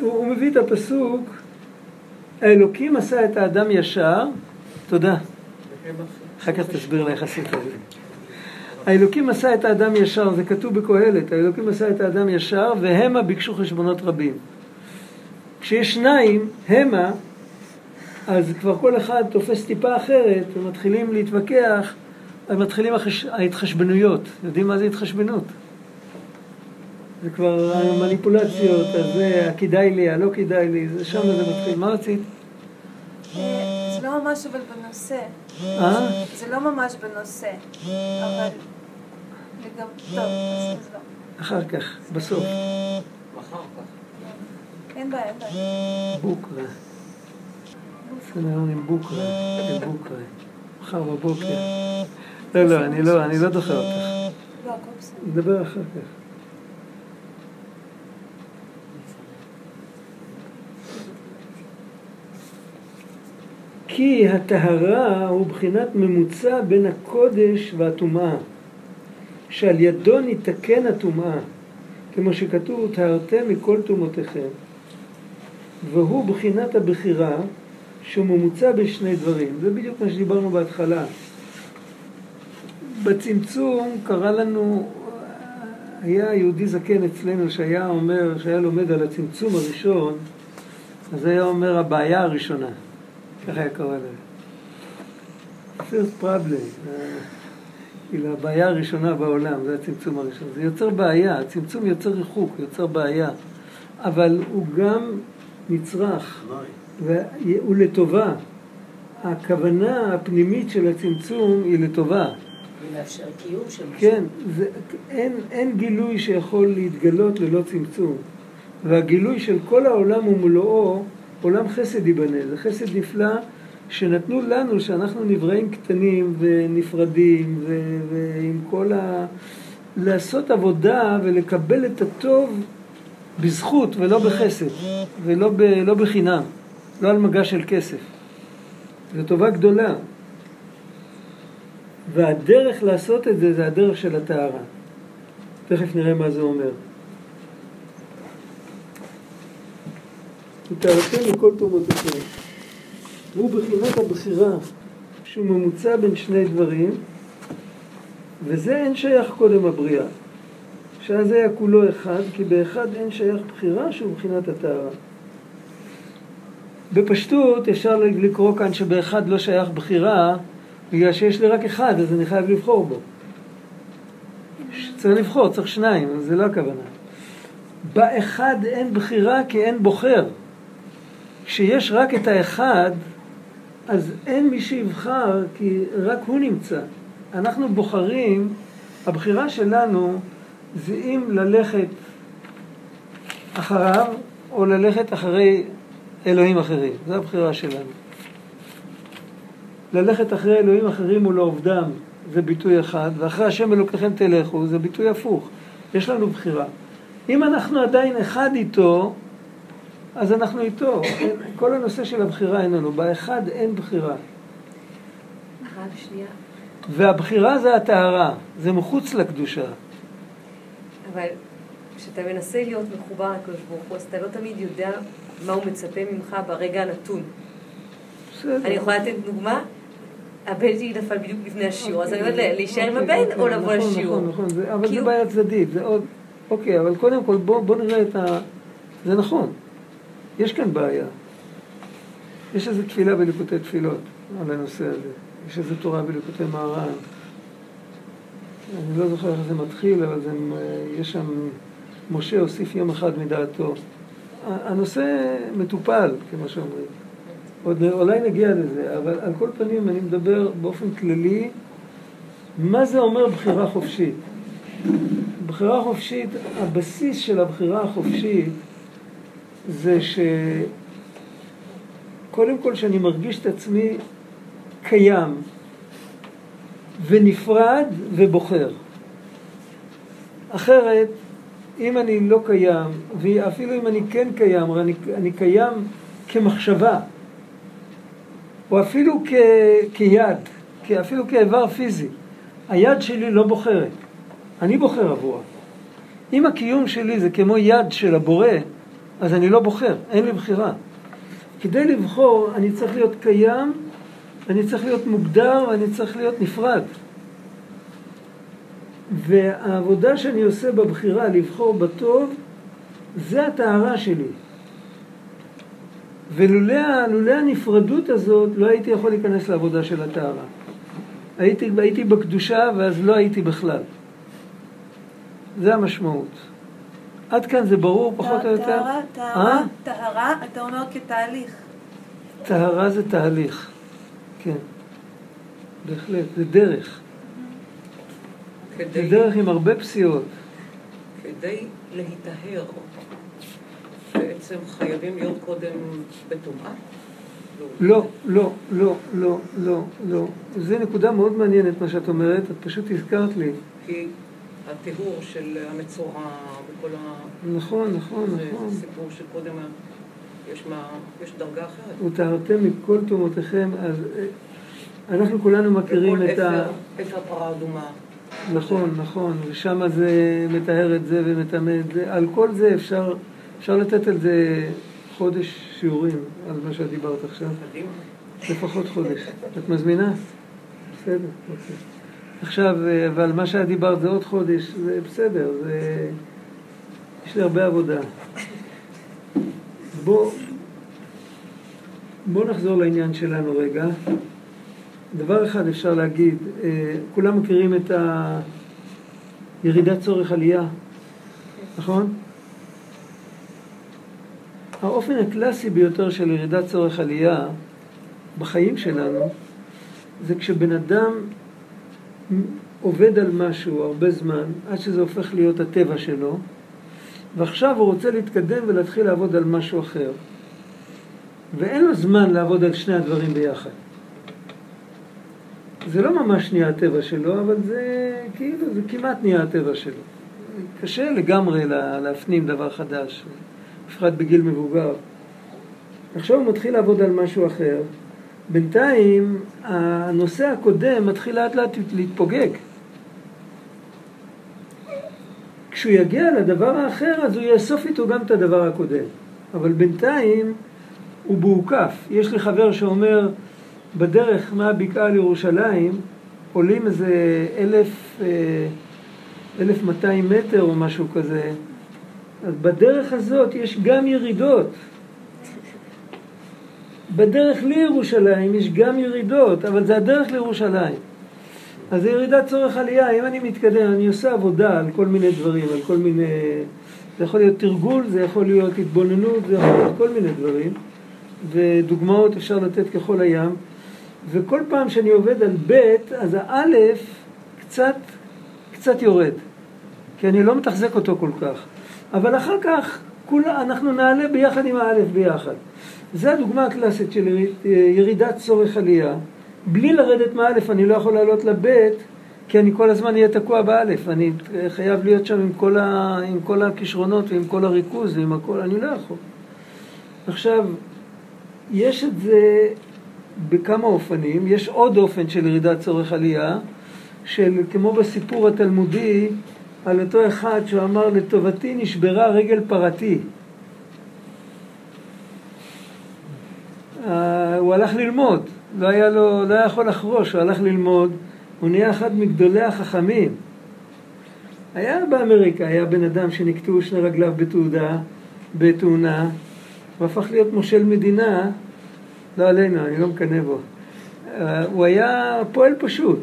הוא מביא את הפסוק, האלוקים עשה את האדם ישר, תודה. אחר כך תסביר לי איך עשית את זה. האלוקים עשה את האדם ישר, זה כתוב בקהלת, האלוקים עשה את האדם ישר והמה ביקשו חשבונות רבים. כשיש שניים, המה, אז כבר כל אחד תופס טיפה אחרת ומתחילים להתווכח, אז מתחילים ההתחשבנויות. יודעים מה זה התחשבנות? זה כבר המניפולציות, אז זה הכדאי לי, הלא כדאי לי, זה שם זה מתחיל. מה רצית? אה, זה לא ממש אבל בנושא. אה? זה לא ממש בנושא, אבל... טוב, אז לא. אחר כך, בסוף. אין בעיה, אין בעיה. בוקרה. סנהרון עם בוקרה, עם בוקרה. מחר בבוקר. לא, לא, אני לא, אני לא דוחה אותך. לא, הכל בסדר. נדבר אחר כך. כי הטהרה הוא בחינת ממוצע בין הקודש והטומאה, שעל ידו ניתקן הטומאה, כמו שכתוב, טהרתם מכל טומאותיכם. והוא בחינת הבחירה, שהוא ממוצע בין שני דברים. זה בדיוק מה שדיברנו בהתחלה. בצמצום קרה לנו, היה יהודי זקן אצלנו שהיה אומר, שהיה לומד על הצמצום הראשון, אז היה אומר הבעיה הראשונה. ככה היה קורא לזה. first problem, כאילו הבעיה הראשונה בעולם, זה הצמצום הראשון. זה יוצר בעיה, הצמצום יוצר ריחוק, יוצר בעיה, אבל הוא גם נצרך, והוא לטובה. הכוונה הפנימית של הצמצום היא לטובה. ולאפשר קיום של כן, זה, אין, אין גילוי שיכול להתגלות ללא צמצום. והגילוי של כל העולם ומלואו עולם חסד ייבנה, זה חסד נפלא שנתנו לנו, שאנחנו נבראים קטנים ונפרדים ו- ועם כל ה... לעשות עבודה ולקבל את הטוב בזכות ולא בחסד ולא ב... לא בחינם, לא על מגע של כסף. זו טובה גדולה. והדרך לעשות את זה זה הדרך של הטהרה. תכף נראה מה זה אומר. ותארתם מכל תרומותיכם. הוא בחינת הבחירה, שהוא ממוצע בין שני דברים, וזה אין שייך קודם הבריאה. שאז היה כולו אחד, כי באחד אין שייך בחירה שהוא מבחינת הטהרה. בפשטות אפשר לקרוא כאן שבאחד לא שייך בחירה, בגלל שיש לי רק אחד, אז אני חייב לבחור בו. צריך לבחור, צריך שניים, זה לא הכוונה. באחד אין בחירה כי אין בוחר. כשיש רק את האחד, אז אין מי שיבחר כי רק הוא נמצא. אנחנו בוחרים, הבחירה שלנו זה אם ללכת אחריו או ללכת אחרי אלוהים אחרים. זו הבחירה שלנו. ללכת אחרי אלוהים אחרים ולעובדם זה ביטוי אחד, ואחרי השם אלוקיכם תלכו זה ביטוי הפוך. יש לנו בחירה. אם אנחנו עדיין אחד איתו, אז אנחנו איתו. כל הנושא של הבחירה אין לנו. באחד אין בחירה. והבחירה זה הטהרה, זה מחוץ לקדושה. אבל כשאתה מנסה להיות מחובר לקדוש ברוך הוא, אז אתה לא תמיד יודע מה הוא מצפה ממך ברגע הנתון. אני יכולה לתת דוגמה? הבן שלי נפל בדיוק לפני השיעור, אז אני אומרת אוקיי, להישאר עם הבן או אוקיי, לבוא נכון, לשיעור. נכון, נכון, אבל זה כאילו- בעיה צדדית, זה עוד... אוקיי, אבל קודם כל בוא נראה את ה... זה נכון, יש כאן בעיה. יש איזו תפילה בליקוטי תפילות על הנושא הזה. יש איזו תורה בליקוטי מהר"ן. אני לא זוכר איך זה מתחיל, אבל זה, יש שם, משה הוסיף יום אחד מדעתו. הנושא מטופל, כמו שאומרים. עוד אולי נגיע לזה, אבל על כל פנים אני מדבר באופן כללי, מה זה אומר בחירה חופשית? בחירה חופשית, הבסיס של הבחירה החופשית זה שקודם כל שאני מרגיש את עצמי קיים ונפרד ובוחר. אחרת, אם אני לא קיים, ואפילו אם אני כן קיים, אני, אני קיים כמחשבה, או אפילו כ, כיד, אפילו כאיבר פיזי, היד שלי לא בוחרת, אני בוחר עבורה. אם הקיום שלי זה כמו יד של הבורא, אז אני לא בוחר, אין לי בחירה. כדי לבחור אני צריך להיות קיים, אני צריך להיות מוגדר ואני צריך להיות נפרד. והעבודה שאני עושה בבחירה לבחור בטוב, זה הטהרה שלי. ולולא הנפרדות הזאת, לא הייתי יכול להיכנס לעבודה של הטהרה. הייתי, הייתי בקדושה ואז לא הייתי בכלל. זה המשמעות. עד כאן זה ברור פחות או יותר? טהרה, טהרה, אה? טהרה, אתה אומר כתהליך. טהרה זה תהליך, כן. בהחלט, זה דרך. זה כדי, דרך עם הרבה פסיעות. כדי להיטהר, בעצם חייבים להיות קודם בטומאה? לא, לא, לא, לא, לא, לא. זו נקודה מאוד מעניינת מה שאת אומרת, את פשוט הזכרת לי. כי הטיהור של המצורע וכל ה... נכון, נכון, זה נכון. סיפור שקודם יש, מה, יש דרגה אחרת. וטהרתם מכל תומותיכם, אז אה, אנחנו כולנו מכירים את ה... אפר פרה אדומה. נכון, נכון, ושם זה מטהר את זה ומטמא את זה. על כל זה אפשר, אפשר לתת על זה חודש שיעורים, על מה שאת דיברת עכשיו. לפחות חודש. את מזמינה? בסדר, אוקיי. עכשיו, אה, אבל מה שאת דיברת זה עוד חודש, זה בסדר, זה... יש לי הרבה עבודה. בוא, בוא נחזור לעניין שלנו רגע. דבר אחד אפשר להגיד, אה, כולם מכירים את הירידת צורך עלייה, נכון? האופן הקלאסי ביותר של ירידת צורך עלייה בחיים שלנו זה כשבן אדם עובד על משהו הרבה זמן עד שזה הופך להיות הטבע שלו ועכשיו הוא רוצה להתקדם ולהתחיל לעבוד על משהו אחר ואין לו זמן לעבוד על שני הדברים ביחד. זה לא ממש נהיה הטבע שלו, אבל זה כאילו, זה כמעט נהיה הטבע שלו. קשה לגמרי לה- להפנים דבר חדש, בפרט בגיל מבוגר. עכשיו הוא מתחיל לעבוד על משהו אחר. בינתיים הנושא הקודם מתחיל לאט לאט להתפוגג. כשהוא יגיע לדבר האחר אז הוא יאסוף איתו גם את הדבר הקודם. אבל בינתיים הוא בהוקף. יש לי חבר שאומר, בדרך מהבקעה לירושלים עולים איזה אלף, אה, אלף מאתיים מטר או משהו כזה. אז בדרך הזאת יש גם ירידות. בדרך לירושלים יש גם ירידות, אבל זה הדרך לירושלים. אז זה ירידת צורך עלייה, אם אני מתקדם, אני עושה עבודה על כל מיני דברים, על כל מיני... זה יכול להיות תרגול, זה יכול להיות התבוננות, זה יכול להיות כל מיני דברים, ודוגמאות אפשר לתת ככל הים, וכל פעם שאני עובד על ב', אז האלף קצת, קצת יורד, כי אני לא מתחזק אותו כל כך. אבל אחר כך כולה, אנחנו נעלה ביחד עם האלף ביחד. זו הדוגמה הקלאסית של ירידת צורך עלייה. בלי לרדת מאלף אני לא יכול לעלות לבית, כי אני כל הזמן אהיה תקוע באלף. אני חייב להיות שם עם כל, ה, עם כל הכישרונות ועם כל הריכוז ועם הכל, אני לא יכול. עכשיו, יש את זה בכמה אופנים. יש עוד אופן של ירידת צורך עלייה, של כמו בסיפור התלמודי, על אותו אחד שאמר לטובתי נשברה רגל פרתי. אה, הוא הלך ללמוד, לא היה לו, לא היה יכול לחרוש, הוא הלך ללמוד, הוא נהיה אחד מגדולי החכמים. היה באמריקה, היה בן אדם שנקטעו שני רגליו בתעודה, בתאונה, הוא הפך להיות מושל מדינה, לא עלינו, אני לא מקנא בו. אה, הוא היה פועל פשוט.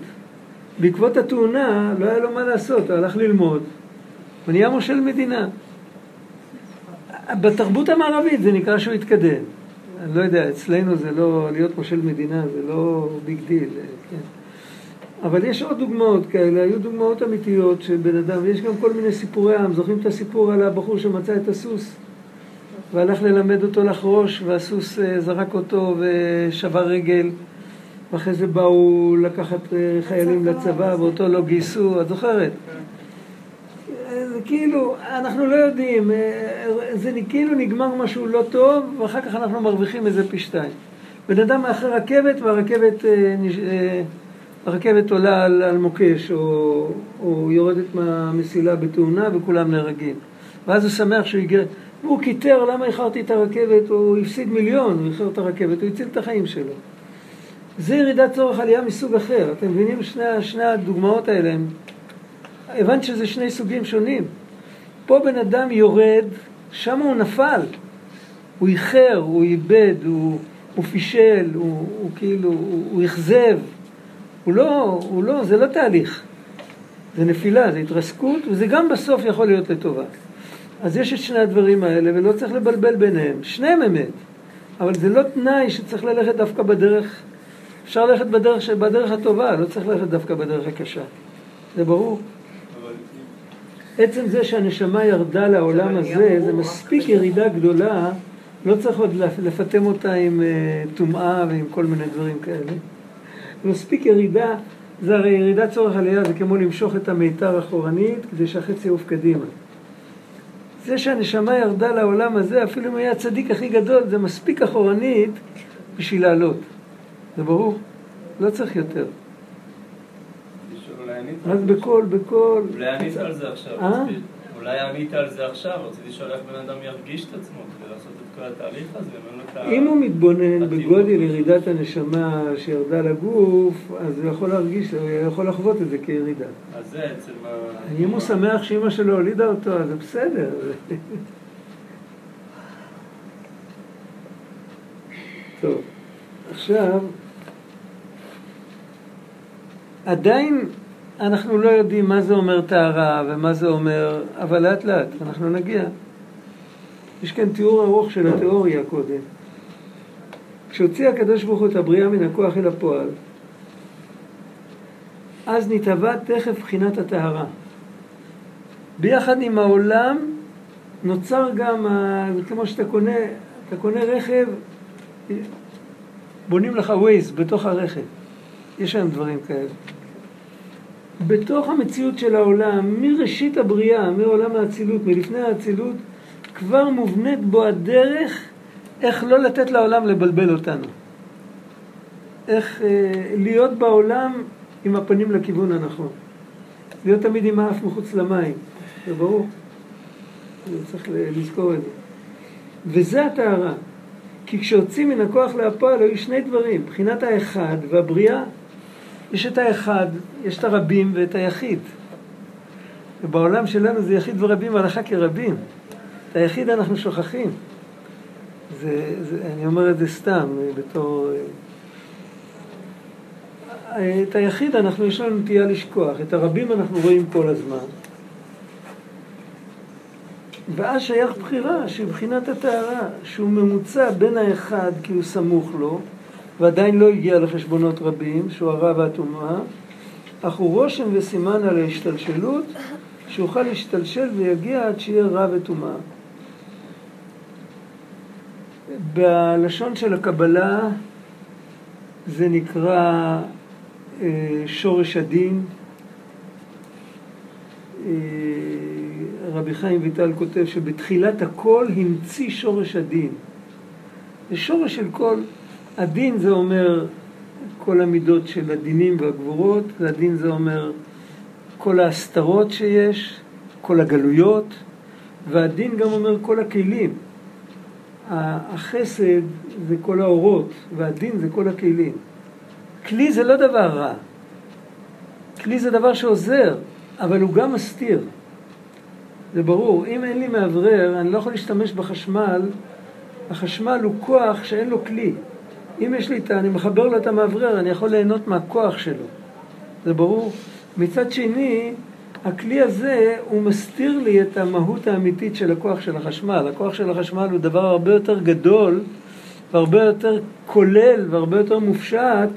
בעקבות התאונה לא היה לו מה לעשות, הוא הלך ללמוד, הוא נהיה מושל מדינה. בתרבות המערבית זה נקרא שהוא התקדם. אני לא יודע, אצלנו זה לא, להיות מושל מדינה זה לא big deal, כן. אבל יש עוד דוגמאות כאלה, היו דוגמאות אמיתיות של בן אדם, ויש גם כל מיני סיפורי עם, זוכרים את הסיפור על הבחור שמצא את הסוס והלך ללמד אותו לחרוש והסוס אה, זרק אותו ושבר רגל ואחרי זה באו לקחת אה, חיילים לצבא ואותו לא גייסו, את זוכרת? כאילו, אנחנו לא יודעים, אה, זה כאילו נגמר משהו לא טוב ואחר כך אנחנו מרוויחים איזה פי שתיים. בן אדם מאחרי רכבת והרכבת אה, הרכבת עולה על, על מוקש או, או יורדת מהמסילה בתאונה וכולם נהרגים. ואז הוא שמח שהוא הגיע, הוא קיטר למה איחרתי את הרכבת, הוא הפסיד מיליון, הוא איחר את הרכבת, הוא הציל את החיים שלו. זה ירידת צורך עלייה מסוג אחר. אתם מבינים? שני, שני הדוגמאות האלה הם... הבנת שזה שני סוגים שונים. פה בן אדם יורד, שם הוא נפל. הוא איחר, הוא איבד, הוא, הוא פישל, הוא, הוא כאילו, הוא, הוא אכזב. הוא לא, הוא לא, זה לא תהליך. זה נפילה, זה התרסקות, וזה גם בסוף יכול להיות לטובה. אז יש את שני הדברים האלה, ולא צריך לבלבל ביניהם. שניהם אמת. אבל זה לא תנאי שצריך ללכת דווקא בדרך אפשר ללכת בדרך, בדרך הטובה, לא צריך ללכת דווקא בדרך הקשה. זה ברור. עצם זה שהנשמה ירדה לעולם הזה, זה מספיק ירידה גדולה, לא צריך עוד לפטם אותה עם אה, טומאה ועם כל מיני דברים כאלה. מספיק ירידה, זה הרי ירידת צורך עלייה, זה כמו למשוך את המיתר אחורנית כדי שהחצי יעוף קדימה. זה שהנשמה ירדה לעולם הזה, אפילו אם היה הצדיק הכי גדול, זה מספיק אחורנית בשביל לעלות. זה ברור, לא צריך יותר. רק בקול, בקול. אולי ענית על זה עכשיו. אה? אולי ענית על זה עכשיו, רציתי לשאול איך בן אדם ירגיש את עצמו כדי לעשות את כל התהליך הזה, אם הוא מתבונן בגודל ירידת הנשמה שירדה לגוף, אז הוא יכול להרגיש, הוא יכול לחוות את זה כירידה. אז זה עצם ה... אם הוא שמח שאימא שלו הולידה אותו, אז זה בסדר. טוב, עכשיו... עדיין אנחנו לא יודעים מה זה אומר טהרה ומה זה אומר, אבל לאט לאט אנחנו נגיע. יש כאן תיאור ארוך של התיאוריה קודם. כשהוציא הקדוש ברוך הוא את הבריאה מן הכוח אל הפועל, אז נתהווה תכף בחינת הטהרה. ביחד עם העולם נוצר גם, כמו שאתה קונה, אתה קונה רכב, בונים לך ווייז בתוך הרכב. יש היום דברים כאלה. בתוך המציאות של העולם, מראשית הבריאה, מעולם האצילות, מלפני האצילות, כבר מובנית בו הדרך איך לא לתת לעולם לבלבל אותנו. איך אה, להיות בעולם עם הפנים לכיוון הנכון. להיות תמיד עם האף מחוץ למים, זה ברור. צריך לזכור את זה. וזה הטהרה. כי כשהוציא מן הכוח להפועל היו שני דברים, מבחינת האחד והבריאה. יש את האחד, יש את הרבים ואת היחיד. ובעולם שלנו זה יחיד ורבים והלכה כרבים. את היחיד אנחנו שוכחים. זה, זה, אני אומר את זה סתם, בתור... אה, את היחיד אנחנו, יש לנו נטייה לשכוח, את הרבים אנחנו רואים כל הזמן. ואז שייך בחירה, שהיא בחינת הטהרה, שהוא ממוצע בין האחד כי הוא סמוך לו, ועדיין לא הגיע לחשבונות רבים, שהוא הרע והטומאה, אך הוא רושם וסימן על ההשתלשלות, שיוכל להשתלשל ויגיע עד שיהיה רע וטומאה. בלשון של הקבלה זה נקרא אה, שורש הדין. אה, רבי חיים ויטל כותב שבתחילת הכל המציא שורש הדין. זה שורש של כל, הדין זה אומר כל המידות של הדינים והגבורות, והדין זה אומר כל ההסתרות שיש, כל הגלויות, והדין גם אומר כל הכלים. החסד זה כל האורות, והדין זה כל הכלים. כלי זה לא דבר רע. כלי זה דבר שעוזר, אבל הוא גם מסתיר. זה ברור. אם אין לי מאוורר, אני לא יכול להשתמש בחשמל. החשמל הוא כוח שאין לו כלי. אם יש לי את ה... אני מחבר לו את המאוורר, אני יכול ליהנות מהכוח שלו. זה ברור. מצד שני, הכלי הזה, הוא מסתיר לי את המהות האמיתית של הכוח של החשמל. הכוח של החשמל הוא דבר הרבה יותר גדול והרבה יותר כולל והרבה יותר מופשט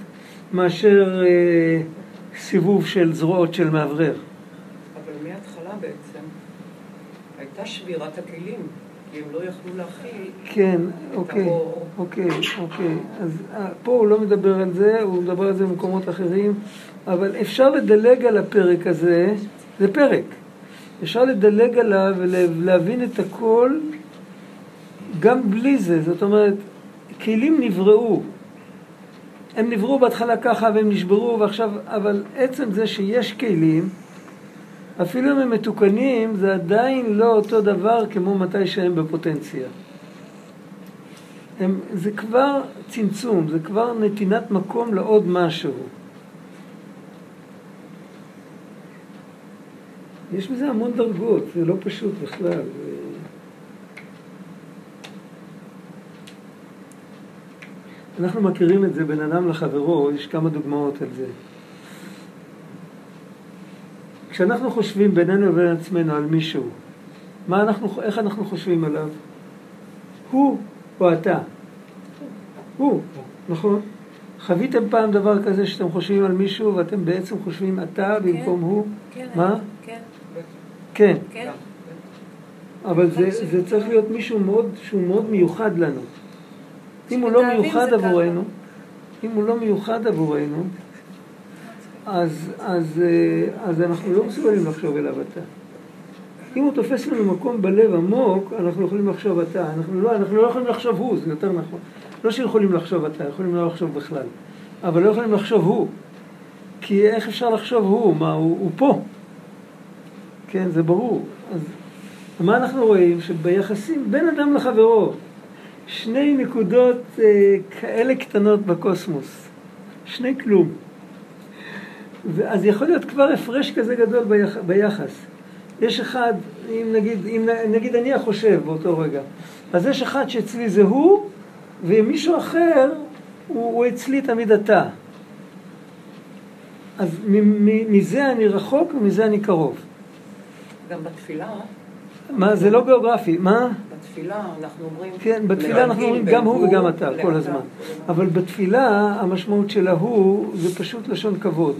מאשר אה, סיבוב של זרועות של מאוורר. אבל מההתחלה בעצם הייתה שבירת הכלים, לא יכלו להכיל כן, אוקיי, אוקיי, אוקיי. אז אה, פה הוא לא מדבר על זה, הוא מדבר על זה במקומות אחרים, אבל אפשר לדלג על הפרק הזה, זה פרק. אפשר לדלג עליו ולהבין את הכל גם בלי זה. זאת אומרת, כלים נבראו. הם נבראו בהתחלה ככה והם נשברו ועכשיו, אבל עצם זה שיש כלים, אפילו אם הם מתוקנים, זה עדיין לא אותו דבר כמו מתי שהם בפוטנציה. הם, זה כבר צמצום, זה כבר נתינת מקום לעוד משהו. יש בזה המון דרגות, זה לא פשוט בכלל. אנחנו מכירים את זה בין אדם לחברו, יש כמה דוגמאות על זה. כשאנחנו חושבים בינינו לבין עצמנו על מישהו, מה אנחנו, איך אנחנו חושבים עליו? הוא או אתה? הוא, נכון? חוויתם פעם דבר כזה שאתם חושבים על מישהו ואתם בעצם חושבים אתה כן. במקום הוא? כן, מה? כן, כן. כן. אבל זה, זה צריך להיות מישהו מאוד, שהוא מאוד מיוחד לנו. אם הוא לא מיוחד. עבורנו, אם הוא לא מיוחד עבורנו, אז, אז, אה, אז אנחנו לא מסוגלים לחשוב אליו אתה. אם הוא תופס לנו מקום בלב עמוק, אנחנו יכולים לחשוב אתה. אנחנו לא, אנחנו לא יכולים לחשוב הוא, זה יותר נכון. לא שיכולים לחשוב אתה, יכולים לא לחשוב בכלל. אבל לא יכולים לחשוב הוא. כי איך אפשר לחשוב הוא? מה, הוא, הוא פה. כן, זה ברור. אז מה אנחנו רואים? שביחסים בין אדם לחברו, שני נקודות אה, כאלה קטנות בקוסמוס. שני כלום. אז יכול להיות כבר הפרש כזה גדול ביח, ביחס. יש אחד, אם נגיד, אם נגיד אני החושב באותו רגע, אז יש אחד שאצלי זה הוא, ומישהו אחר הוא, הוא אצלי תמיד אתה. אז מ- מ- מזה אני רחוק ומזה אני קרוב. גם בתפילה, מה, זה לא גיאוגרפי, מה? בתפילה אנחנו אומרים... כן, בתפילה אנחנו אומרים גם הוא וגם אתה כל הזמן. אבל בתפילה המשמעות של ההוא זה פשוט לשון כבוד.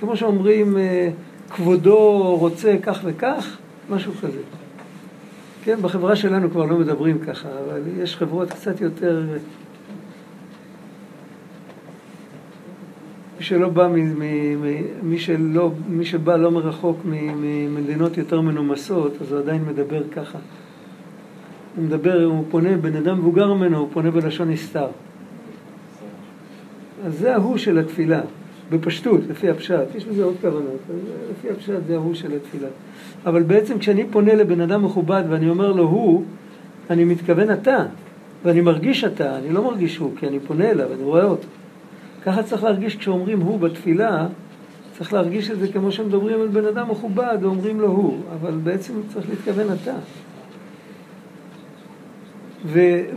כמו שאומרים, אה, כבודו רוצה כך וכך, משהו כזה. כן, בחברה שלנו כבר לא מדברים ככה, אבל יש חברות קצת יותר... מי שלא בא, מ, מ, מ, מי, שלא, מי שבא לא מרחוק ממדינות יותר מנומסות, אז הוא עדיין מדבר ככה. הוא מדבר, הוא פונה, בן אדם מבוגר ממנו, הוא פונה בלשון נסתר. אז זה ההוא של התפילה, בפשטות, לפי הפשט. יש בזה עוד כוונות, אבל לפי הפשט זה ההוא של התפילה. אבל בעצם כשאני פונה לבן אדם מכובד ואני אומר לו הוא, אני מתכוון אתה. ואני מרגיש אתה, אני לא מרגיש הוא, כי אני פונה אליו, אני רואה אותו. ככה צריך להרגיש כשאומרים הוא בתפילה, צריך להרגיש את זה כמו שמדברים על בן אדם מכובד ואומרים לו הוא, אבל בעצם צריך להתכוון אתה.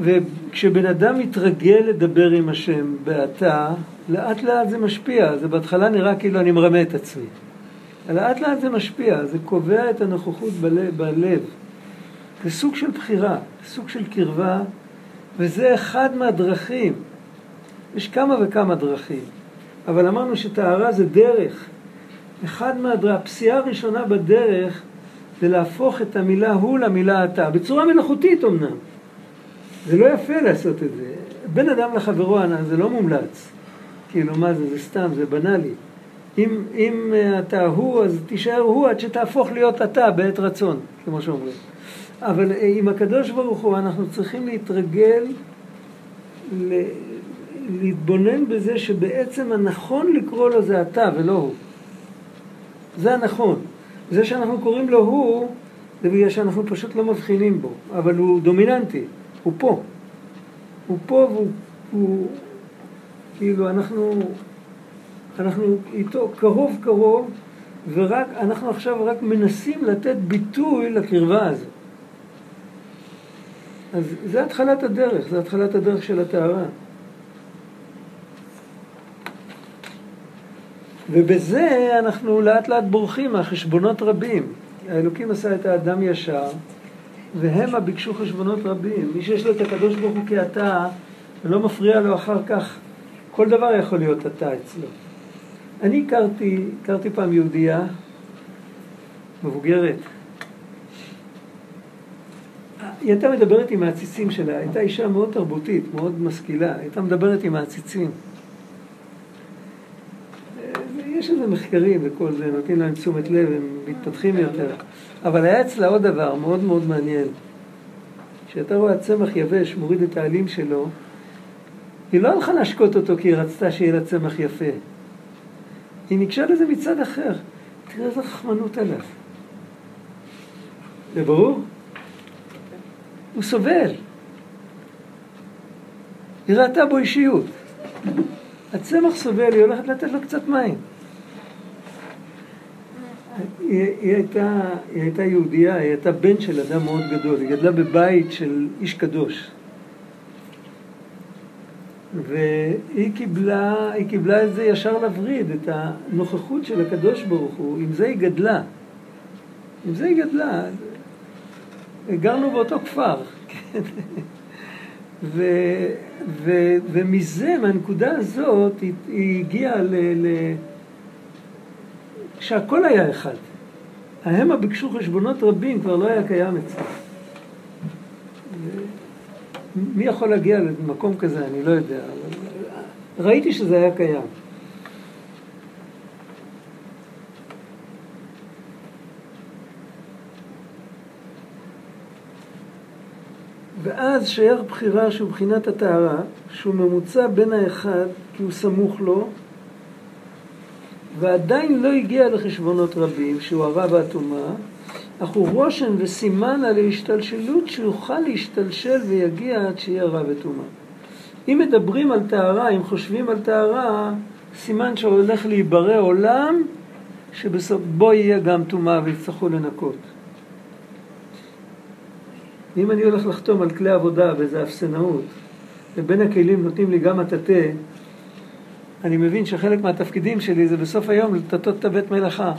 וכשבן אדם מתרגל לדבר עם השם באתה, לאט לאט זה משפיע. זה בהתחלה נראה כאילו אני מרמה את עצמי. לאט לאט זה משפיע, זה קובע את הנוכחות בלב. בלב. זה סוג של בחירה, סוג של קרבה, וזה אחד מהדרכים. יש כמה וכמה דרכים, אבל אמרנו שטהרה זה דרך. אחד מהדרכים, הפסיעה הראשונה בדרך זה להפוך את המילה הוא למילה אתה, בצורה מלאכותית אמנם. זה לא יפה לעשות את זה. בין אדם לחברו זה לא מומלץ. כאילו, מה זה, זה סתם, זה בנאלי. אם, אם אתה הוא, אז תישאר הוא עד שתהפוך להיות אתה בעת רצון, כמו שאומרים. אבל אה, עם הקדוש ברוך הוא אנחנו צריכים להתרגל, ל... להתבונן בזה שבעצם הנכון לקרוא לו זה אתה ולא הוא. זה הנכון. זה שאנחנו קוראים לו הוא, זה בגלל שאנחנו פשוט לא מבחינים בו, אבל הוא דומיננטי, הוא פה. הוא פה והוא, הוא, כאילו אנחנו, אנחנו איתו קרוב קרוב, ורק, אנחנו עכשיו רק מנסים לתת ביטוי לקרבה הזו. אז זה התחלת הדרך, זה התחלת הדרך של הטהרה. ובזה אנחנו לאט לאט בורחים מהחשבונות רבים. האלוקים עשה את האדם ישר, והמה ביקשו חשבונות רבים. מי שיש לו את הקדוש ברוך הוא כאתה, ולא מפריע לו אחר כך, כל דבר יכול להיות אתה אצלו. אני הכרתי, הכרתי פעם יהודייה מבוגרת. היא הייתה מדברת עם העציצים שלה, הייתה אישה מאוד תרבותית, מאוד משכילה, הייתה מדברת עם העציצים. יש איזה מחקרים וכל זה, נותנים להם תשומת לב, הם מתפתחים יותר. אבל היה אצלה עוד דבר מאוד מאוד מעניין. כשאתה רואה צמח יבש מוריד את העלים שלו, היא לא הלכה להשקות אותו כי היא רצתה שיהיה לה צמח יפה. היא ניגשה לזה מצד אחר. תראה איזה רחמנות עליו. זה ברור? הוא סובל. היא ראתה בו אישיות. הצמח סובל, היא הולכת לתת לו קצת מים. היא, היא, הייתה, היא הייתה יהודייה, היא הייתה בן של אדם מאוד גדול, היא גדלה בבית של איש קדוש. והיא קיבלה, קיבלה את זה ישר לווריד, את הנוכחות של הקדוש ברוך הוא, עם זה היא גדלה. עם זה היא גדלה. גרנו באותו כפר, כן? ו, ו, ומזה, מהנקודה הזאת, היא, היא הגיעה ל... ל שהכל היה אחד. ההמה ביקשו חשבונות רבים, כבר לא היה קיים אצלם. מי יכול להגיע למקום כזה, אני לא יודע, ראיתי שזה היה קיים. ואז שייך בחירה שהוא בחינת הטהרה, שהוא ממוצע בין האחד, כי הוא סמוך לו, ועדיין לא הגיע לחשבונות רבים, שהוא הרע והטומאה, אך הוא רושם וסימן על ההשתלשלות שיוכל להשתלשל ויגיע עד שיהיה רע וטומאה. אם מדברים על טהרה, אם חושבים על טהרה, סימן שהולך להיברא עולם שבו יהיה גם טומאה ויצטרכו לנקות. אם אני הולך לחתום על כלי עבודה וזה אפסנאות, ובין הכלים נותנים לי גם מטאטא, אני מבין שחלק מהתפקידים שלי זה בסוף היום לטטות את הבית מלאכה.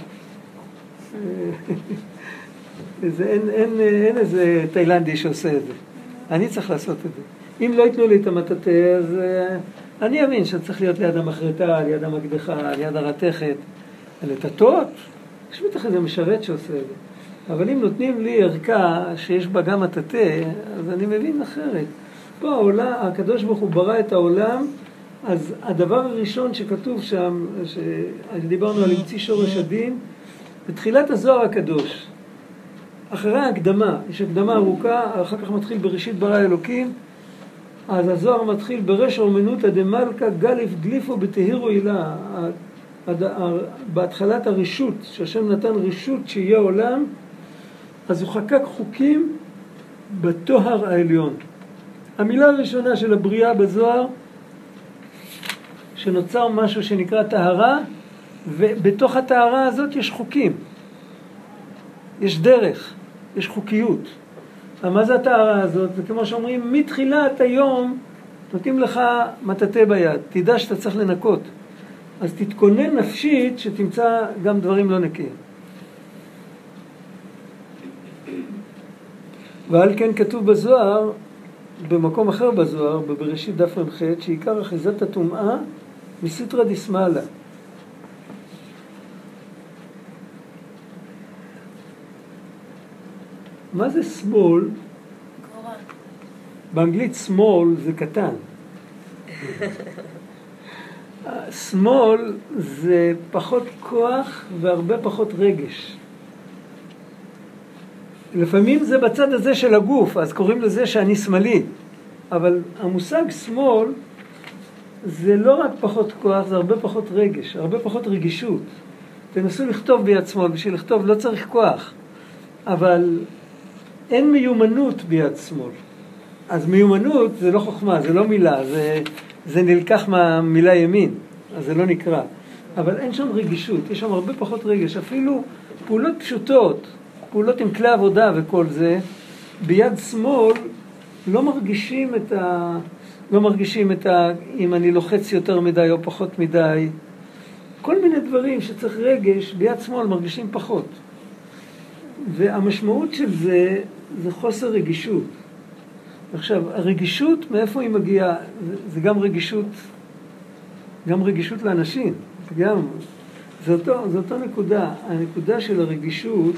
זה, אין, אין, אין איזה תאילנדי שעושה את זה. אני צריך לעשות את זה. אם לא ייתנו לי את המטאטא, אז uh, אני אבין שצריך להיות ליד המחרטה, ליד המקדחה, ליד הרתכת. לטטות, יש בטח איזה משרת שעושה את זה. אבל אם נותנים לי ערכה שיש בה גם מטאטא, אז אני מבין אחרת. פה העולם, הקדוש ברוך הוא ברא את העולם, אז הדבר הראשון שכתוב שם, שדיברנו על המציא שורש הדין, בתחילת הזוהר הקדוש, אחרי ההקדמה, יש הקדמה ארוכה, אחר כך מתחיל בראשית ברא אלוקים, אז הזוהר מתחיל ברש אומנותא דמלכא גליף גליפו בתהירו הילה. בהתחלת הרשות, שהשם נתן רשות שיהיה עולם, אז הוא חקק חוקים בטוהר העליון. המילה הראשונה של הבריאה בזוהר, שנוצר משהו שנקרא טהרה, ובתוך הטהרה הזאת יש חוקים. יש דרך, יש חוקיות. מה זה הטהרה הזאת? זה כמו שאומרים, מתחילת היום נותנים לך מטאטא ביד, תדע שאתה צריך לנקות. אז תתכונן נפשית שתמצא גם דברים לא נקיים. ועל כן כתוב בזוהר, במקום אחר בזוהר, בבראשית דף מ"ח, שעיקר אחיזת הטומאה מסיטרא דיסמאלה. מה זה שמאל? באנגלית שמאל זה קטן. שמאל זה פחות כוח והרבה פחות רגש. לפעמים זה בצד הזה של הגוף, אז קוראים לזה שאני שמאלי. אבל המושג שמאל זה לא רק פחות כוח, זה הרבה פחות רגש, הרבה פחות רגישות. תנסו לכתוב ביד שמאל, בשביל לכתוב לא צריך כוח, אבל אין מיומנות ביד שמאל. אז מיומנות זה לא חוכמה, זה לא מילה, זה, זה נלקח מהמילה ימין, אז זה לא נקרא. אבל אין שם רגישות, יש שם הרבה פחות רגש. אפילו פעולות פשוטות, פעולות עם כלי עבודה וכל זה, ביד שמאל לא מרגישים את ה... לא מרגישים את ה... אם אני לוחץ יותר מדי או פחות מדי. כל מיני דברים שצריך רגש, ביד שמאל מרגישים פחות. והמשמעות של זה, זה חוסר רגישות. עכשיו, הרגישות, מאיפה היא מגיעה? זה, זה גם רגישות, גם רגישות לאנשים, גם, זה אותו, זה אותו נקודה. הנקודה של הרגישות,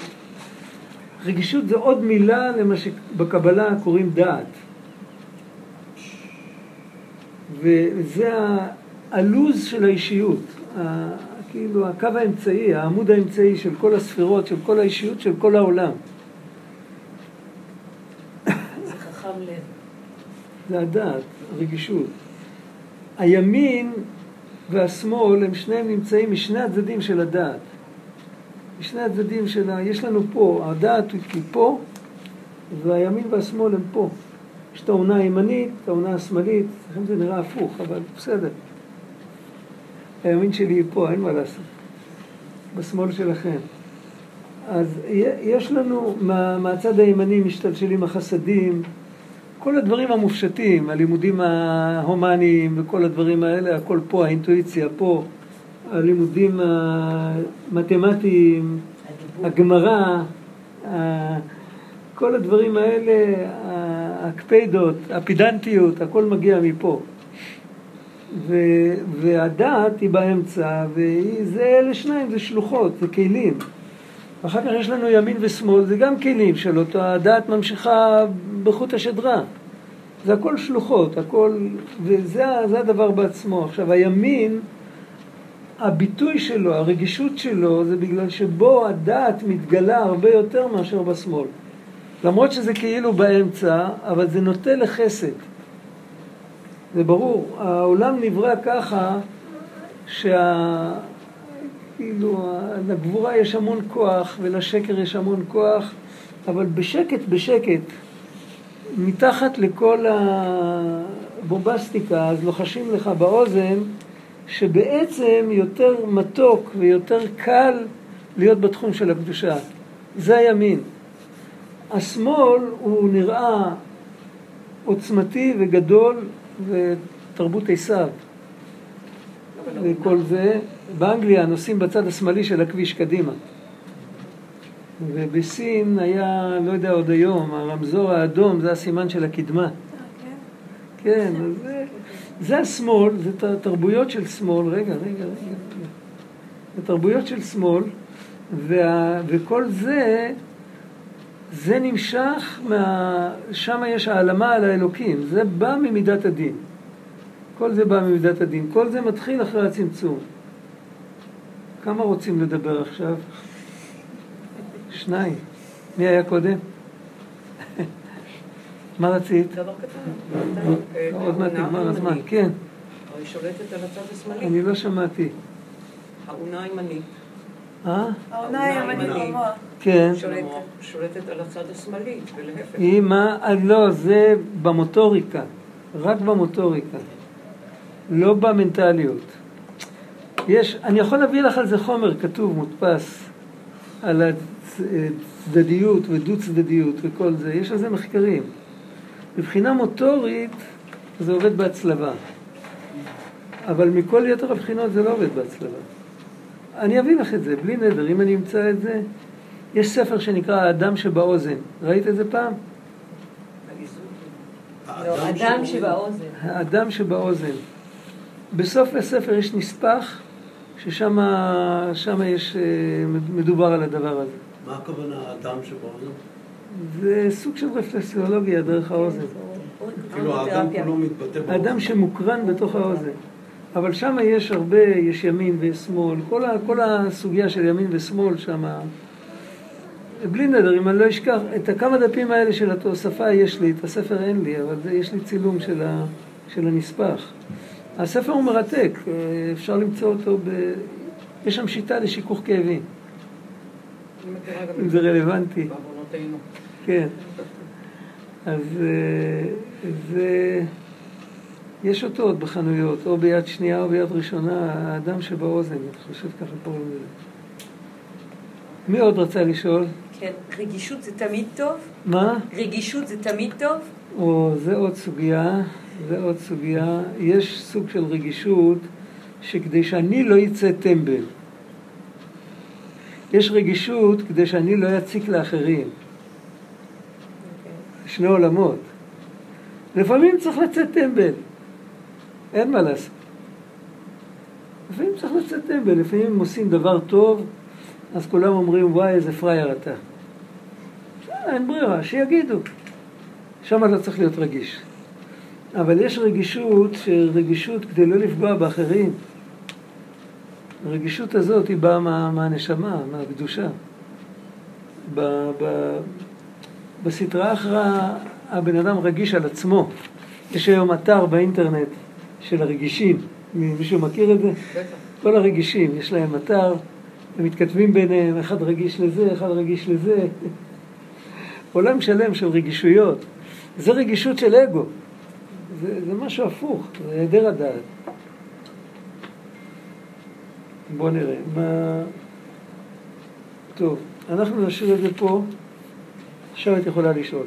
רגישות זה עוד מילה למה שבקבלה קוראים דעת. וזה הלוז של האישיות, ה, כאילו הקו האמצעי, העמוד האמצעי של כל הספירות, של כל האישיות, של כל העולם. זה חכם לב. זה הדעת, הרגישות. הימין והשמאל הם שניהם נמצאים משני הצדדים של הדעת. משני הצדדים של ה... יש לנו פה, הדעת היא פה, והימין והשמאל הם פה. יש את העונה הימנית, את העונה השמאלית, לכן זה נראה הפוך, אבל בסדר. הימין שלי פה, אין מה לעשות. בשמאל שלכם. אז יש לנו, מה, מהצד הימני משתלשלים החסדים, כל הדברים המופשטים, הלימודים ההומניים וכל הדברים האלה, הכל פה, האינטואיציה פה, הלימודים המתמטיים, הגמרא, כל הדברים האלה, הקפדות, הפידנטיות, הכל מגיע מפה. ו, והדעת היא באמצע, וזה אלה שניים, זה שלוחות, זה כלים. אחר כך יש לנו ימין ושמאל, זה גם כלים של אותו, הדעת ממשיכה בחוט השדרה. זה הכל שלוחות, הכל, וזה הדבר בעצמו. עכשיו, הימין, הביטוי שלו, הרגישות שלו, זה בגלל שבו הדעת מתגלה הרבה יותר מאשר בשמאל. למרות שזה כאילו באמצע, אבל זה נוטה לחסד. זה ברור, העולם נברא ככה שה... כאילו, לגבורה יש המון כוח ולשקר יש המון כוח, אבל בשקט בשקט, מתחת לכל הבומבסטיקה, אז לוחשים לך באוזן שבעצם יותר מתוק ויותר קל להיות בתחום של הקדושה. זה הימין. השמאל הוא נראה עוצמתי וגדול ותרבות עשיו. וכל זה, באנגליה נוסעים בצד השמאלי של הכביש קדימה. ובסין היה, לא יודע עוד היום, הרמזור האדום זה הסימן של הקדמה. כן, אז זה, זה השמאל, זה תרבויות של שמאל, רגע, רגע, רגע, זה תרבויות של שמאל, וה, וכל זה, זה נמשך, מה, שם יש העלמה על האלוקים, זה בא ממידת הדין. כל זה בא ממידת הדין, כל זה מתחיל אחרי הצמצום. כמה רוצים לדבר עכשיו? שניים. מי היה קודם? מה רצית? דבר קטן. אה, עוד מעט נגמר הזמן. כן, היא שולטת על הצד השמאלי. אני לא שמעתי. האונה הימנית. אה? העונה הימנית. כן. שולטת על הצד השמאלי, ולהפך. היא מה? אה, לא, זה במוטוריקה. רק במוטוריקה. לא במנטליות. יש, אני יכול להביא לך על זה חומר כתוב, מודפס, על הצדדיות ודו צדדיות וכל זה, יש על זה מחקרים. מבחינה מוטורית זה עובד בהצלבה, אבל מכל יתר הבחינות זה לא עובד בהצלבה. אני אביא לך את זה, בלי נדר, אם אני אמצא את זה. יש ספר שנקרא האדם שבאוזן, ראית את זה פעם? לא, אדם שבאוזן. האדם שבאוזן. בסוף הספר יש נספח ששם שם יש, אה, מדובר על הדבר הזה. מה הכוונה האדם שבאוזן? זה סוג של רפלקסיולוגיה דרך האוזן. כאילו האדם כולו מתבטא באוזן. האדם שמוקרן בתוך האוזן. אבל שם יש הרבה, יש ימין ושמאל, כל, ה, כל הסוגיה של ימין ושמאל שם, בלי נדר, אם אני לא אשכח, את הכמה דפים האלה של התוספה יש לי, את הספר אין לי, אבל יש לי צילום של, ה, של הנספח. הספר הוא מרתק, אה, אפשר למצוא אותו ב... יש שם שיטה לשיכוך כאבים, אם זה רלוונטי. בעוונותינו. כן. אז אה, זה... יש אותו עוד בחנויות, או ביד שנייה או ביד ראשונה, האדם שבאוזן, אני חושב ככה קוראים לזה. מי עוד רצה לשאול? כן, רגישות זה תמיד טוב? מה? רגישות זה תמיד טוב? או, זה עוד סוגיה, זה עוד סוגיה. יש סוג של רגישות שכדי שאני לא אצא טמבל. יש רגישות כדי שאני לא אציק לאחרים. שני עולמות. לפעמים צריך לצאת טמבל, אין מה לעשות. לפעמים צריך לצאת טמבל, לפעמים עושים דבר טוב, אז כולם אומרים, וואי, איזה פראייר אתה. אין ברירה, שיגידו. שם לא צריך להיות רגיש. אבל יש רגישות, שרגישות כדי לא לפגוע באחרים. הרגישות הזאת היא באה מה, מהנשמה, מהקדושה. ב, ב, בסטרה אחרא הבן אדם רגיש על עצמו. יש היום אתר באינטרנט של הרגישים. מישהו מכיר את זה? כל הרגישים, יש להם אתר, הם מתכתבים ביניהם, אחד רגיש לזה, אחד רגיש לזה. עולם שלם של רגישויות. זה רגישות של אגו. זה, זה משהו הפוך, זה היעדר הדעת. בואו נראה. מה... טוב, אנחנו נשאיר את זה פה. עכשיו את יכולה לשאול.